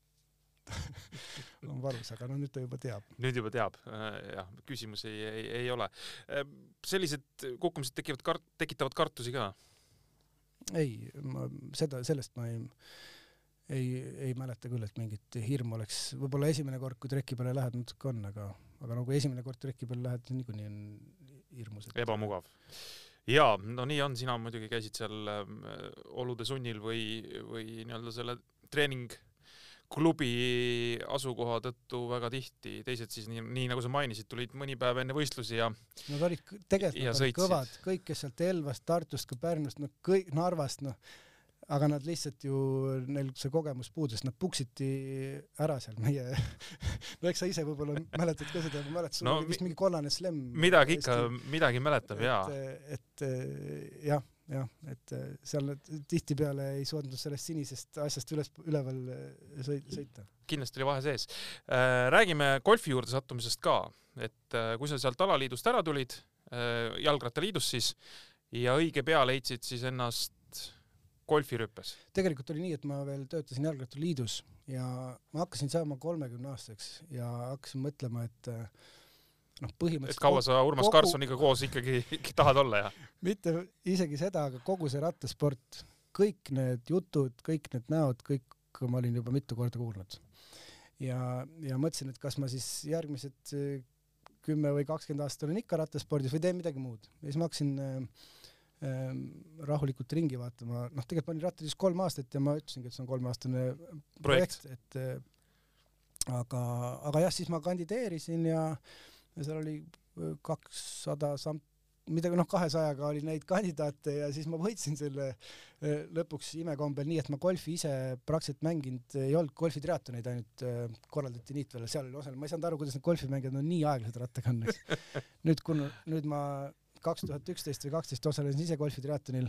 on valus, aga no nüüd ta juba teab. nüüd juba teab, jah, küsimusi ei, ei, ei ole. sellised kukkumised tekivad kart-, tekitavad kartusi ka? ei, ma seda, sellest ma ei, ei, ei mäleta küll, et mingit hirmu oleks, võib-olla esimene kord, kui treki peale lähed, natuke on, aga, aga no kui esimene kord treki peale lähed, niikuinii on hirmus et.... ebamugav. jaa, no nii on, sina muidugi käisid seal äh, olude sunnil või, või nii-öelda selle treeningklubi asukoha tõttu väga tihti, teised siis nii, nii nagu sa mainisid, tulid mõni päev enne võistlusi ja Nad olid tegelikult nad olid sõitsid. kõvad, kõik, kes sealt Elvast, Tartust, ka Pärnust, noh kõik Narvast, noh aga nad lihtsalt ju, neil see kogemus puudus, nad puksiti ära seal meie no eks sa ise võib-olla mäletad ka seda, ma mäletan, sul No oli vist mi- mingi kollane slemm. midagi ikka, midagi mäletab jaa. et, et jah, jah, et seal nad tihtipeale ei suutnud sellest sinisest asjast üles, üleval sõi- sõita. kindlasti oli vahe sees. räägime golfi juurde sattumisest ka, et äh, kui sa sealt alaliidust ära tulid, jalgrattaliidust siis, ja õige pea leidsid siis ennast golfirüppes. tegelikult oli nii, et ma veel töötasin Jalgrattaliidus ja ma hakkasin saama kolmekümne aastaseks ja hakkasin mõtlema, et äh, noh, et põhimõtteliselt kaua sa Urmas kogu- Karlssoniga koos ikkagi tahad olla ja? mitte isegi seda, aga kogu see rattasport, kõik need jutud, kõik need näod, kõik ma olin juba mitu korda kuulnud. ja, ja mõtlesin, et kas ma siis järgmised äh, kümme või kakskümmend aastat olen ikka rattaspordis või teen midagi muud. ja siis ma hakkasin äh, rahulikult ringi vaatama, noh, tegelikult ma olin rattalis kolm aastat ja ma ütlesingi, et see on kolmeaastane Projekt. projekt, et äh, aga, aga jah, siis ma kandideerisin ja, ja seal oli äh, kakssada samt midagi noh, kahesajaga oli neid kandidaate ja siis ma võitsin selle eh, lõpuks imekombel nii, et ma golfi ise praktiliselt mänginud ei olnud, golfitriatoneid ainult eh, korraldati Niitveele, seal oli osalenud, ma ei saanud aru, kuidas need golfimängijad on nii aeglased eks. nüüd, kui nüüd ma kaks tuhat üksteist või kaksteist osalesin ise golfitriatonil,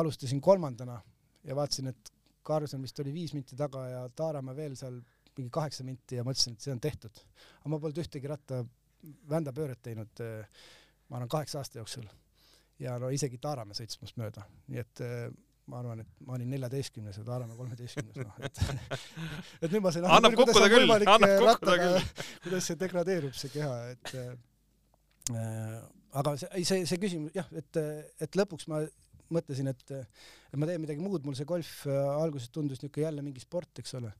alustasin kolmandana ja vaatasin, et Karlsson vist oli viis minti taga ja Taaramäe veel seal mingi kaheksa minti ja mõtlesin, et see on tehtud. aga ma polnud ühtegi ratta vändapööret teinud äh, ma arvan kaheksa aasta jooksul. Ja no isegi Taaramäe sõitis must mööda, nii et äh, ma arvan, et ma olin neljateistkümnes ja Taaramäe kolmeteistkümnes, noh et et nüüd ma sain Annab kukkuda küll, annab äh, kukkuda rattaga- kuidas see degradeerub, see keha, et äh, aga see, see, see küsimus jah, et, et lõpuks ma mõtlesin, et, et ma teen midagi muud, mul see golf äh, alguses tundus niisugune jälle mingi sport, eks ole.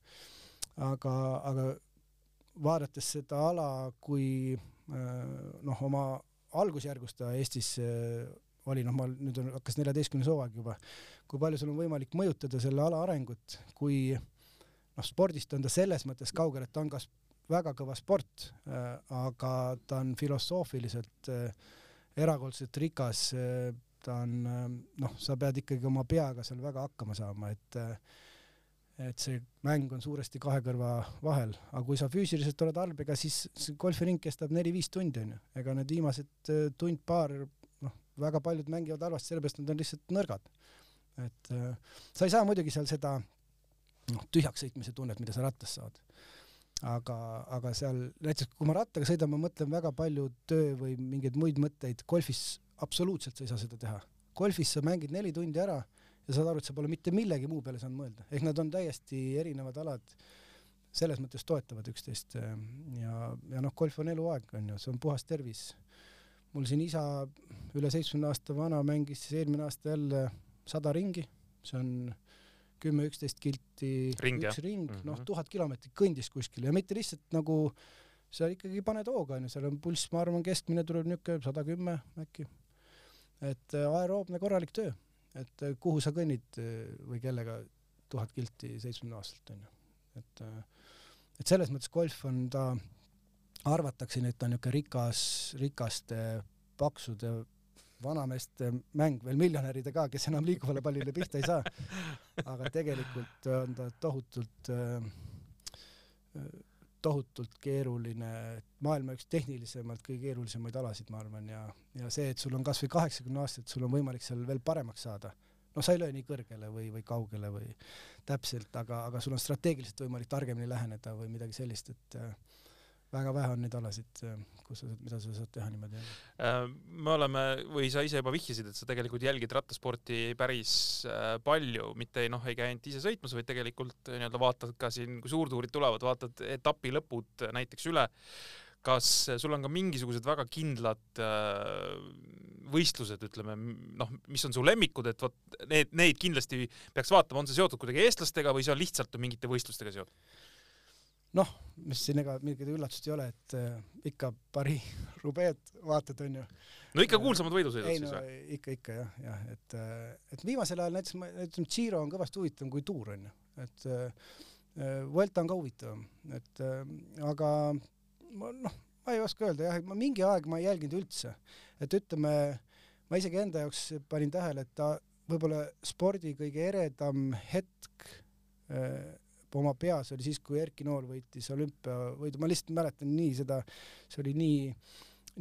aga, aga vaadates seda ala, kui äh, noh, oma algusjärgus ta Eestis äh, oli, noh, ma nüüd on, hakkas neljateistkümnes hooaeg juba, kui palju sul on võimalik mõjutada selle ala arengut, kui noh, spordist on ta selles mõttes kaugel, et ta on kas väga kõva sport aga ta on filosoofiliselt äh, erakordselt rikas äh,, ta on äh, noh, sa pead ikkagi oma peaga seal väga hakkama saama, et äh, et see mäng on suuresti kahe kõrva vahel, aga kui sa füüsiliselt oled halb, ega siis golfiring kestab neli-viis tundi onju, ega need viimased tund-paar noh, väga paljud mängivad halvasti sellepärast, nad on lihtsalt nõrgad. et sa ei saa muidugi seal seda noh, tühjaks sõitmise tunnet, mida sa rattas saad. aga, aga seal näiteks kui ma rattaga sõidan, ma mõtlen väga palju töö või mingeid muid mõtteid, golfis absoluutselt sa ei saa seda teha. golfis sa mängid neli tundi ära ja saad aru, et sa pole mitte millegi muu peale saanud mõelda, ehk nad on täiesti erinevad alad, selles mõttes toetavad üksteist äh, ja, ja noh, golf on eluaeg, on ju, see on puhas tervis. mul siin isa üle seitsmekümne aasta vana mängis eelmine aasta jälle sada ringi, see on kümme-üksteist kilti Ring, üks ring mm, -hmm. noh tuhat kilomeetrit kõndis kuskil ja mitte lihtsalt nagu sa ikkagi paned hooga onju, seal on pulss, ma arvan, keskmine tuleb niuke sada kümme äkki. et äh, aeroobne korralik töö, et äh, kuhu sa kõnnid äh, või kellega tuhat kilti seitsmekümne aastaselt onju, et et selles mõttes golf on ta, arvatakse, et ta on niuke rikas, rikaste, paksude vanameeste mäng, veel miljonäride ka, kes enam liikuvale pallile pihta ei saa. aga tegelikult on ta tohutult äh, tohutult keeruline, maailma üks tehnilisemalt kõige keerulisemaid alasid, ma arvan, ja, ja see, et sul on kasvõi kaheksakümne aastaselt, sul on võimalik seal veel paremaks saada. no sa ei löö nii kõrgele või, või kaugele või täpselt, aga, aga sul on strateegiliselt võimalik targemini läheneda või midagi sellist, et äh, väga vähe on neid alasid, kus sa, mida sa saad teha niimoodi. Äh, me oleme või sa ise juba vihjasid, et sa tegelikult jälgid rattasporti päris äh, palju, mitte ei noh, ei käi ainult ise sõitmas, vaid tegelikult nii-öelda vaatad ka siin, kui suurtuurid tulevad, vaatad etapi lõpud näiteks üle. kas sul on ka mingisugused väga kindlad äh, võistlused, ütleme noh, mis on su lemmikud, et vot need, neid kindlasti peaks vaatama, on see seotud kuidagi eestlastega või see on lihtsalt mingite võistlustega seotud? noh, mis siin ega mingit üllatust ei ole, et äh, ikka pari rubeed vaatad, onju. no ikka kuulsamad võidusõidud siis no või? ikka, ikka jah, jah, et, et viimasel ajal näiteks ma, ütleme, Giro on kõvasti huvitavam kui Tour onju, et äh, Vuelta on ka huvitavam, et äh, aga ma noh, ma ei oska öelda jah, ma mingi aeg ma ei jälginud üldse, et ütleme, ma isegi enda jaoks panin tähele, et ta võib-olla spordi kõige eredam hetk äh, oma peas oli siis, kui Erki Nool võitis olümpiavõidu, ma lihtsalt mäletan nii seda, see oli nii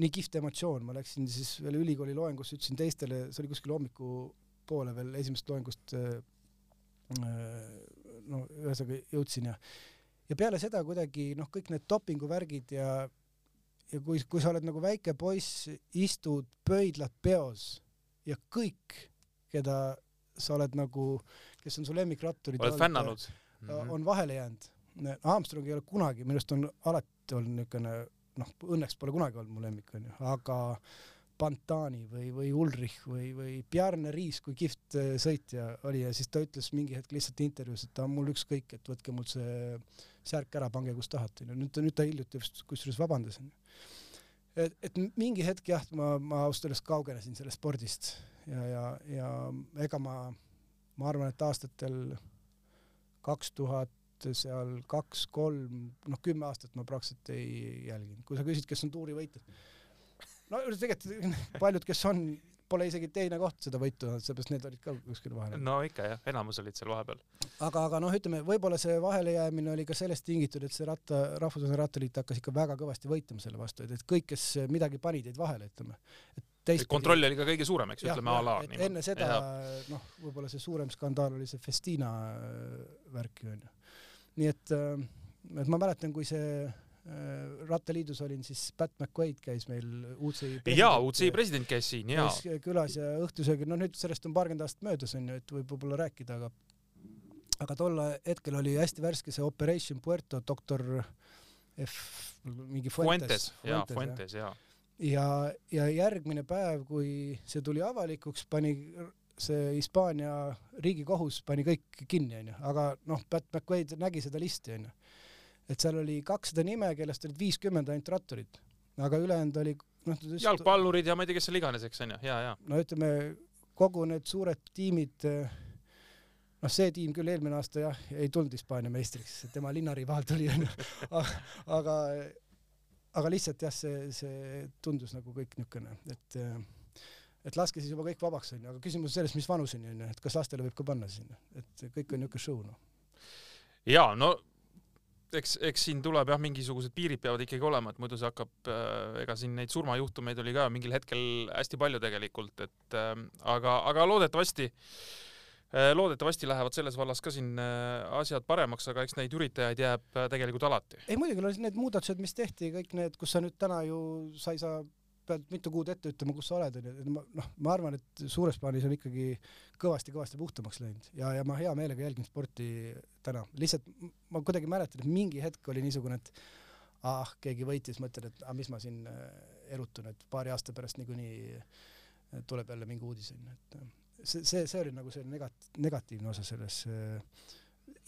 nii kihvt emotsioon, ma läksin siis veel ülikooli loengusse, ütlesin teistele, see oli kuskil hommikupoole veel esimesest loengust äh, no ühesõnaga jõudsin ja ja peale seda kuidagi noh, kõik need dopinguvärgid ja ja kui, kui sa oled nagu väike poiss, istud pöidlad peos ja kõik, keda sa oled nagu, kes on su lemmikratturid oled fännanud? Mm. on vahele jäänud. Armstrong ei ole kunagi, minu arust on alati olnud niisugune noh, õnneks pole kunagi olnud mu lemmik onju, aga Pantani või, või Ulrich või, või Bjarne Riis, kui kihvt äh, sõitja oli ja siis ta ütles mingi hetk lihtsalt intervjuus, et ta on mul ükskõik, et võtke mul see särk ära, pange kus tahate onju, nüüd ta, nüüd ta hiljuti vist kusjuures vabandas onju. et, et mingi hetk jah, ma, ma ausalt öeldes kaugenesin sellest spordist ja, ja, ja ega ma, ma arvan, et aastatel kaks tuhat seal kaks-kolm, noh kümme aastat ma praktiliselt ei jälginud, kui sa küsid, kes on tuurivõitjad. no tegelikult paljud, kes on, pole isegi teine koht seda võitu saanud, seepärast need olid ka kuskil vahel. no ikka jah, enamus olid seal vahepeal. aga, aga noh, ütleme võib-olla see vahelejäämine oli ka sellest tingitud, et see ratta, Rahvusvaheline Rattaliit hakkas ikka väga kõvasti võitlema selle vastu, et, et kõik, kes midagi panid, jäid vahele, ütleme. et teistpidi- kontroll oli ka kõige suurem, eks ütleme a la enne seda noh, võib-olla see suurem skandaal oli see Festina äh, värk ju onju. nii et, et ma mäletan, kui see äh, rattaliidus olin, siis Pat McQuaid käis meil UCI jaa, UCI president käis siin jaa. külas ja õhtusöögil, no nüüd sellest on paarkümmend aastat möödas onju, et võib võib-olla rääkida, aga aga tol hetkel oli hästi värske see Operation Puerto doktor F mingi Fuentes, Fuentes, jaa, Fuentes jaa. ja, ja järgmine päev, kui see tuli avalikuks, pani see Hispaania riigikohus pani kõik kinni, onju, aga noh, Pat McQuaid nägi seda listi, onju. et seal oli kakssada nime, kellest olid viiskümmend ainult ratturid, aga ülejäänud oli noh. jalgpallurid ja ma ei tea, kes seal iganes, eks onju, ja, ja. no ütleme, kogu need suured tiimid, noh, see tiim küll eelmine aasta jah, ei tulnud Hispaania meistriks, tema linnarivaal tuli onju, aga aga lihtsalt jah, see, see tundus nagu kõik niisugune, et et laske siis juba kõik vabaks onju, aga küsimus on selles, mis vanuseni onju, et kas lastele võib ka panna sinna, et kõik on niisugune show noh. ja no eks, eks siin tuleb jah, mingisugused piirid peavad ikkagi olema, et muidu see hakkab äh,, ega siin neid surmajuhtumeid oli ka mingil hetkel hästi palju tegelikult, et äh, aga, aga loodetavasti äh, loodetavasti lähevad selles vallas ka siin äh, asjad paremaks, aga eks neid üritajaid jääb äh, tegelikult alati. ei muidugi, need muudatused, mis tehti, kõik need, kus sa nüüd täna ju, sa ei saa pead mitu kuud ette ütlema, kus sa oled, onju, et ma noh, ma arvan, et suures plaanis on ikkagi kõvasti-kõvasti puhtamaks läinud. Ja, ja ma hea meelega jälgin sporti täna, lihtsalt ma kuidagi mäletan, et mingi hetk oli niisugune, et ah, keegi võitis, mõtled, et ah, mis ma siin äh, erutun, et paari aasta pärast niikuinii äh, tuleb jälle mingi uudis onju, et äh, see, see, see oli nagu see negat-, negatiivne osa selles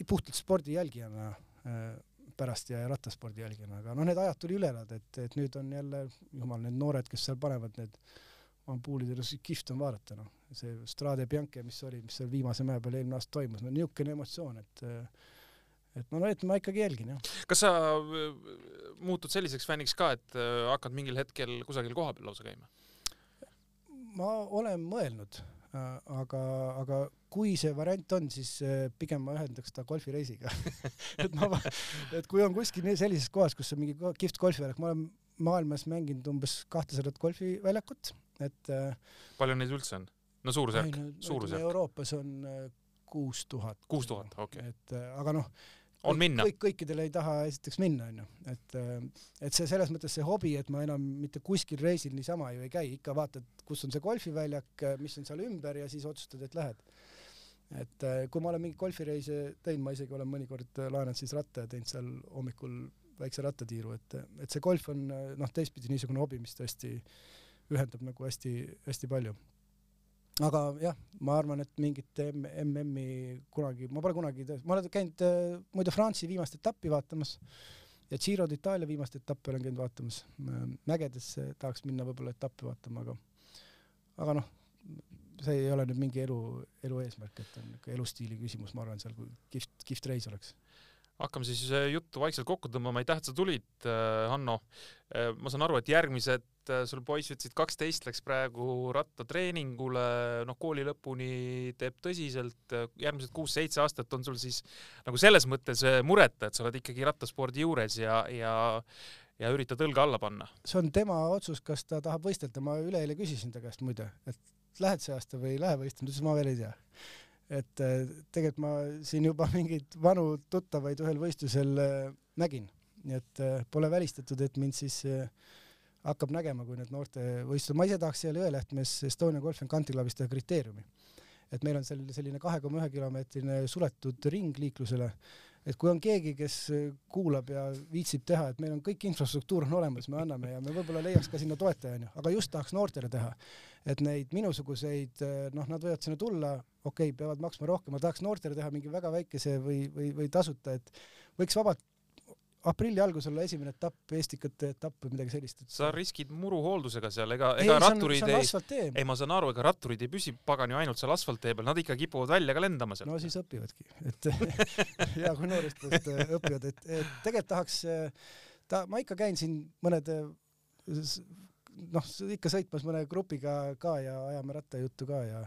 puhtalt spordi jälgijana pärast ja rattaspordi jälgima, aga noh, need ajad tuli üle elada, et, et nüüd on jälle, jumal, need noored, kes seal panevad need ampuulid, kihvt on vaadata, noh. see Strade Bianche, mis oli, mis seal viimase mäe peal eelmine aasta toimus, no niisugune emotsioon, et et no, et ma ikkagi jälgin, jah. kas sa äh, muutud selliseks fänniks ka, et äh, hakkad mingil hetkel kusagil kohapeal lausa käima? ma olen mõelnud, äh, aga, aga kui see variant on, siis äh, pigem ma ühendaks ta golfireisiga et ma, et kui on kuskil sellises kohas, kus on mingi kihvt golfiväljak, ma olen maailmas mänginud umbes kahtesadat golfiväljakut, et äh, palju neid üldse on? no suurusjärk, suurusjärk. Euroopas on äh, kuus tuhat. kuus tuhat, okei okay.. et aga noh, on minna. kõik, kõikidele ei taha esiteks minna, onju, et, et see selles mõttes see hobi, et ma enam mitte kuskil reisil niisama ju ei käi, ikka vaatad, kus on see golfiväljak, mis on seal ümber ja siis otsustad, et lähed et äh, kui ma olen mingeid golfireise teinud, ma isegi olen mõnikord äh, laenanud siis ratta ja teinud seal hommikul väikse rattatiiru, et, et see golf on äh, noh, teistpidi niisugune hobi, mis tõesti ühendab nagu hästi-hästi palju. Aga jah, ma arvan, et mingit MM-i kunagi, ma pole kunagi, ma olen käinud muide France'i viimast etappi vaatamas ja Giro d'Itaalia viimast etappi olen käinud vaatamas. mägedesse tahaks minna võib-olla etappi vaatama, aga, aga noh, see ei ole nüüd mingi elu, elu eesmärk, et on niisugune elustiili küsimus, ma arvan, seal kihvt, kihvt reis oleks. Hakkame siis äh, juttu vaikselt kokku tõmbama, aitäh, et sa tulid, äh, Hanno. Äh, ma saan aru, et järgmised, sul poiss ütlesid kaksteist läks praegu rattatreeningule, noh, kooli lõpuni teeb tõsiselt, järgmised kuus-seitse aastat on sul siis nagu selles mõttes mureta, et sa oled ikkagi rattaspordi juures ja, ja ja üritad õlga alla panna. see on tema otsus, kas ta tahab võistelda, ma üleeile küsisin ta käest muide, et lähed see aasta või ei lähe võistlema, ta ütles ma veel ei tea. Et äh, tegelikult ma siin juba mingeid vanu tuttavaid ühel võistlusel äh, nägin, nii et äh, pole välistatud, et mind siis hakkab nägema, kui need noortevõistlused, ma ise tahaks siia Jõelähtmes Estonia Golf and Country Clubis teha kriteeriumi. et meil on seal selline kahe koma ühe kilomeetrine suletud ring liiklusele et kui on keegi, kes kuulab ja viitsib teha, et meil on kõik infrastruktuur on olemas, me anname ja me võib-olla leiaks ka sinna toetaja onju, aga just tahaks noortele teha, et neid minusuguseid, noh, nad võivad sinna tulla, okei okay,, peavad maksma rohkem, ma tahaks noortele teha mingi väga väikese või, või, või tasuta, et võiks vabalt aprilli algus olla esimene etapp, Eestikate etapp või midagi sellist et.... sa riskid muruhooldusega seal, ega, ega ei, ratturid ei, ei, ma saan aru, ega ratturid ei püsi pagan ju ainult seal asfalttee peal, nad ikka kipuvad välja ka lendama sealt. no siis õpivadki, et hea, kui noorestest äh, õpivad, et, et tegelikult tahaks, äh, ta, ma ikka käin siin mõnede noh, ikka sõitmas mõne grupiga ka ja ajame rattajuttu ka ja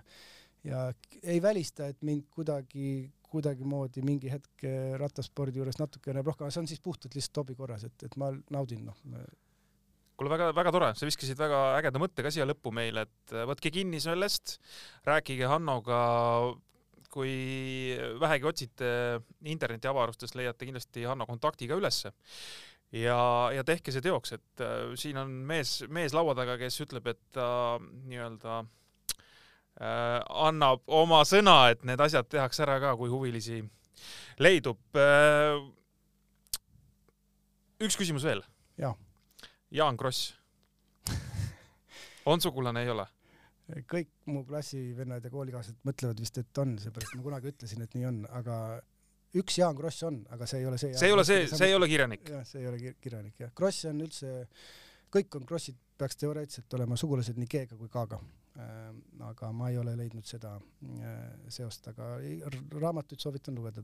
ja ei välista, et mind kuidagi kuidagimoodi mingi hetk eh, rattaspordi juures natukene rohkem, see on siis puhtalt lihtsalt hobi korras, et, et ma naudin, noh. kuule, väga-väga tore, sa viskasid väga ägeda mõtte ka siia lõppu meile, et võtke kinni sellest, rääkige Hannoga, kui vähegi otsite internetiavarustest, leiate kindlasti Hanno kontakti ka ülesse ja, ja tehke see teoks, et äh, siin on mees, mees laua taga, kes ütleb, et ta nii-öelda äh, annab oma sõna, et need asjad tehakse ära ka, kui huvilisi leidub äh,. üks küsimus veel. Jaa. Jaan Kross. on sugulane, ei ole? kõik mu klassivennad ja koolikaaslased mõtlevad vist, et on, seepärast ma kunagi ütlesin, et nii on, aga üks Jaan Kross on, aga see ei ole see. see ei ole see, see ei ole kirjanik. jah, see ei ole kir- kirjanik jah. Kross on üldse, kõik on Krossid, peaks teoreetiliselt olema sugulased nii G-ga kui K-ga. Aga ma ei ole leidnud seda äh, seost, aga raamatuid soovitan lugeda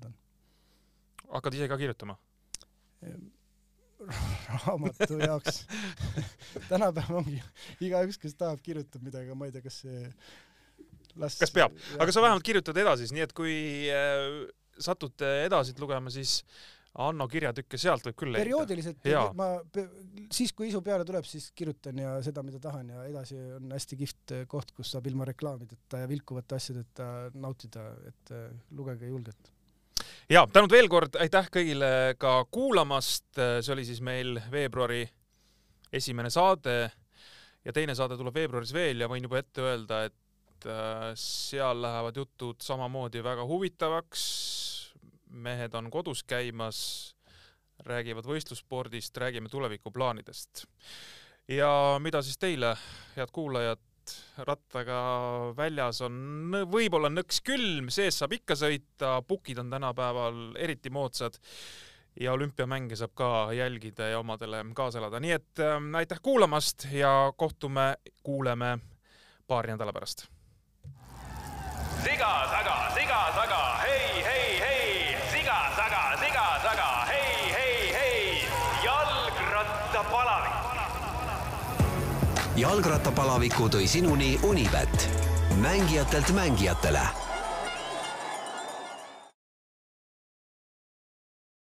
hakkad ise ka kirjutama? raamatu jaoks. Tänapäeval ongi igaüks, kes tahab, kirjutab midagi, aga ma ei tea, kas see las kas peab, aga sa vähemalt kirjutad edasi, nii et kui äh, satute edasit lugema, siis Anno kirjatükke sealt võib küll leida. perioodiliselt Jaa. ma, siis kui isu peale tuleb, siis kirjutan ja seda, mida tahan ja edasi on hästi kihvt koht, kus saab ilma reklaamideta ja vilkuvate asjadeta nautida, et eh, lugege julgelt. ja tänud veel kord, aitäh kõigile ka kuulamast, see oli siis meil veebruari esimene saade ja teine saade tuleb veebruaris veel ja võin juba ette öelda, et äh, seal lähevad jutud samamoodi väga huvitavaks. Mehed on kodus käimas, räägivad võistlusspordist, räägime tulevikuplaanidest. ja mida siis teile, head kuulajad, rattaga väljas on võib-olla nõks külm, sees saab ikka sõita, pukid on tänapäeval eriti moodsad ja olümpiamänge saab ka jälgida ja omadele kaasa elada, nii et äh, aitäh kuulamast ja kohtume, kuuleme paari nädala pärast. siga taga, siga taga, hei, hei, jalgrattapalaviku tõi sinuni Unibet, mängijatelt mängijatele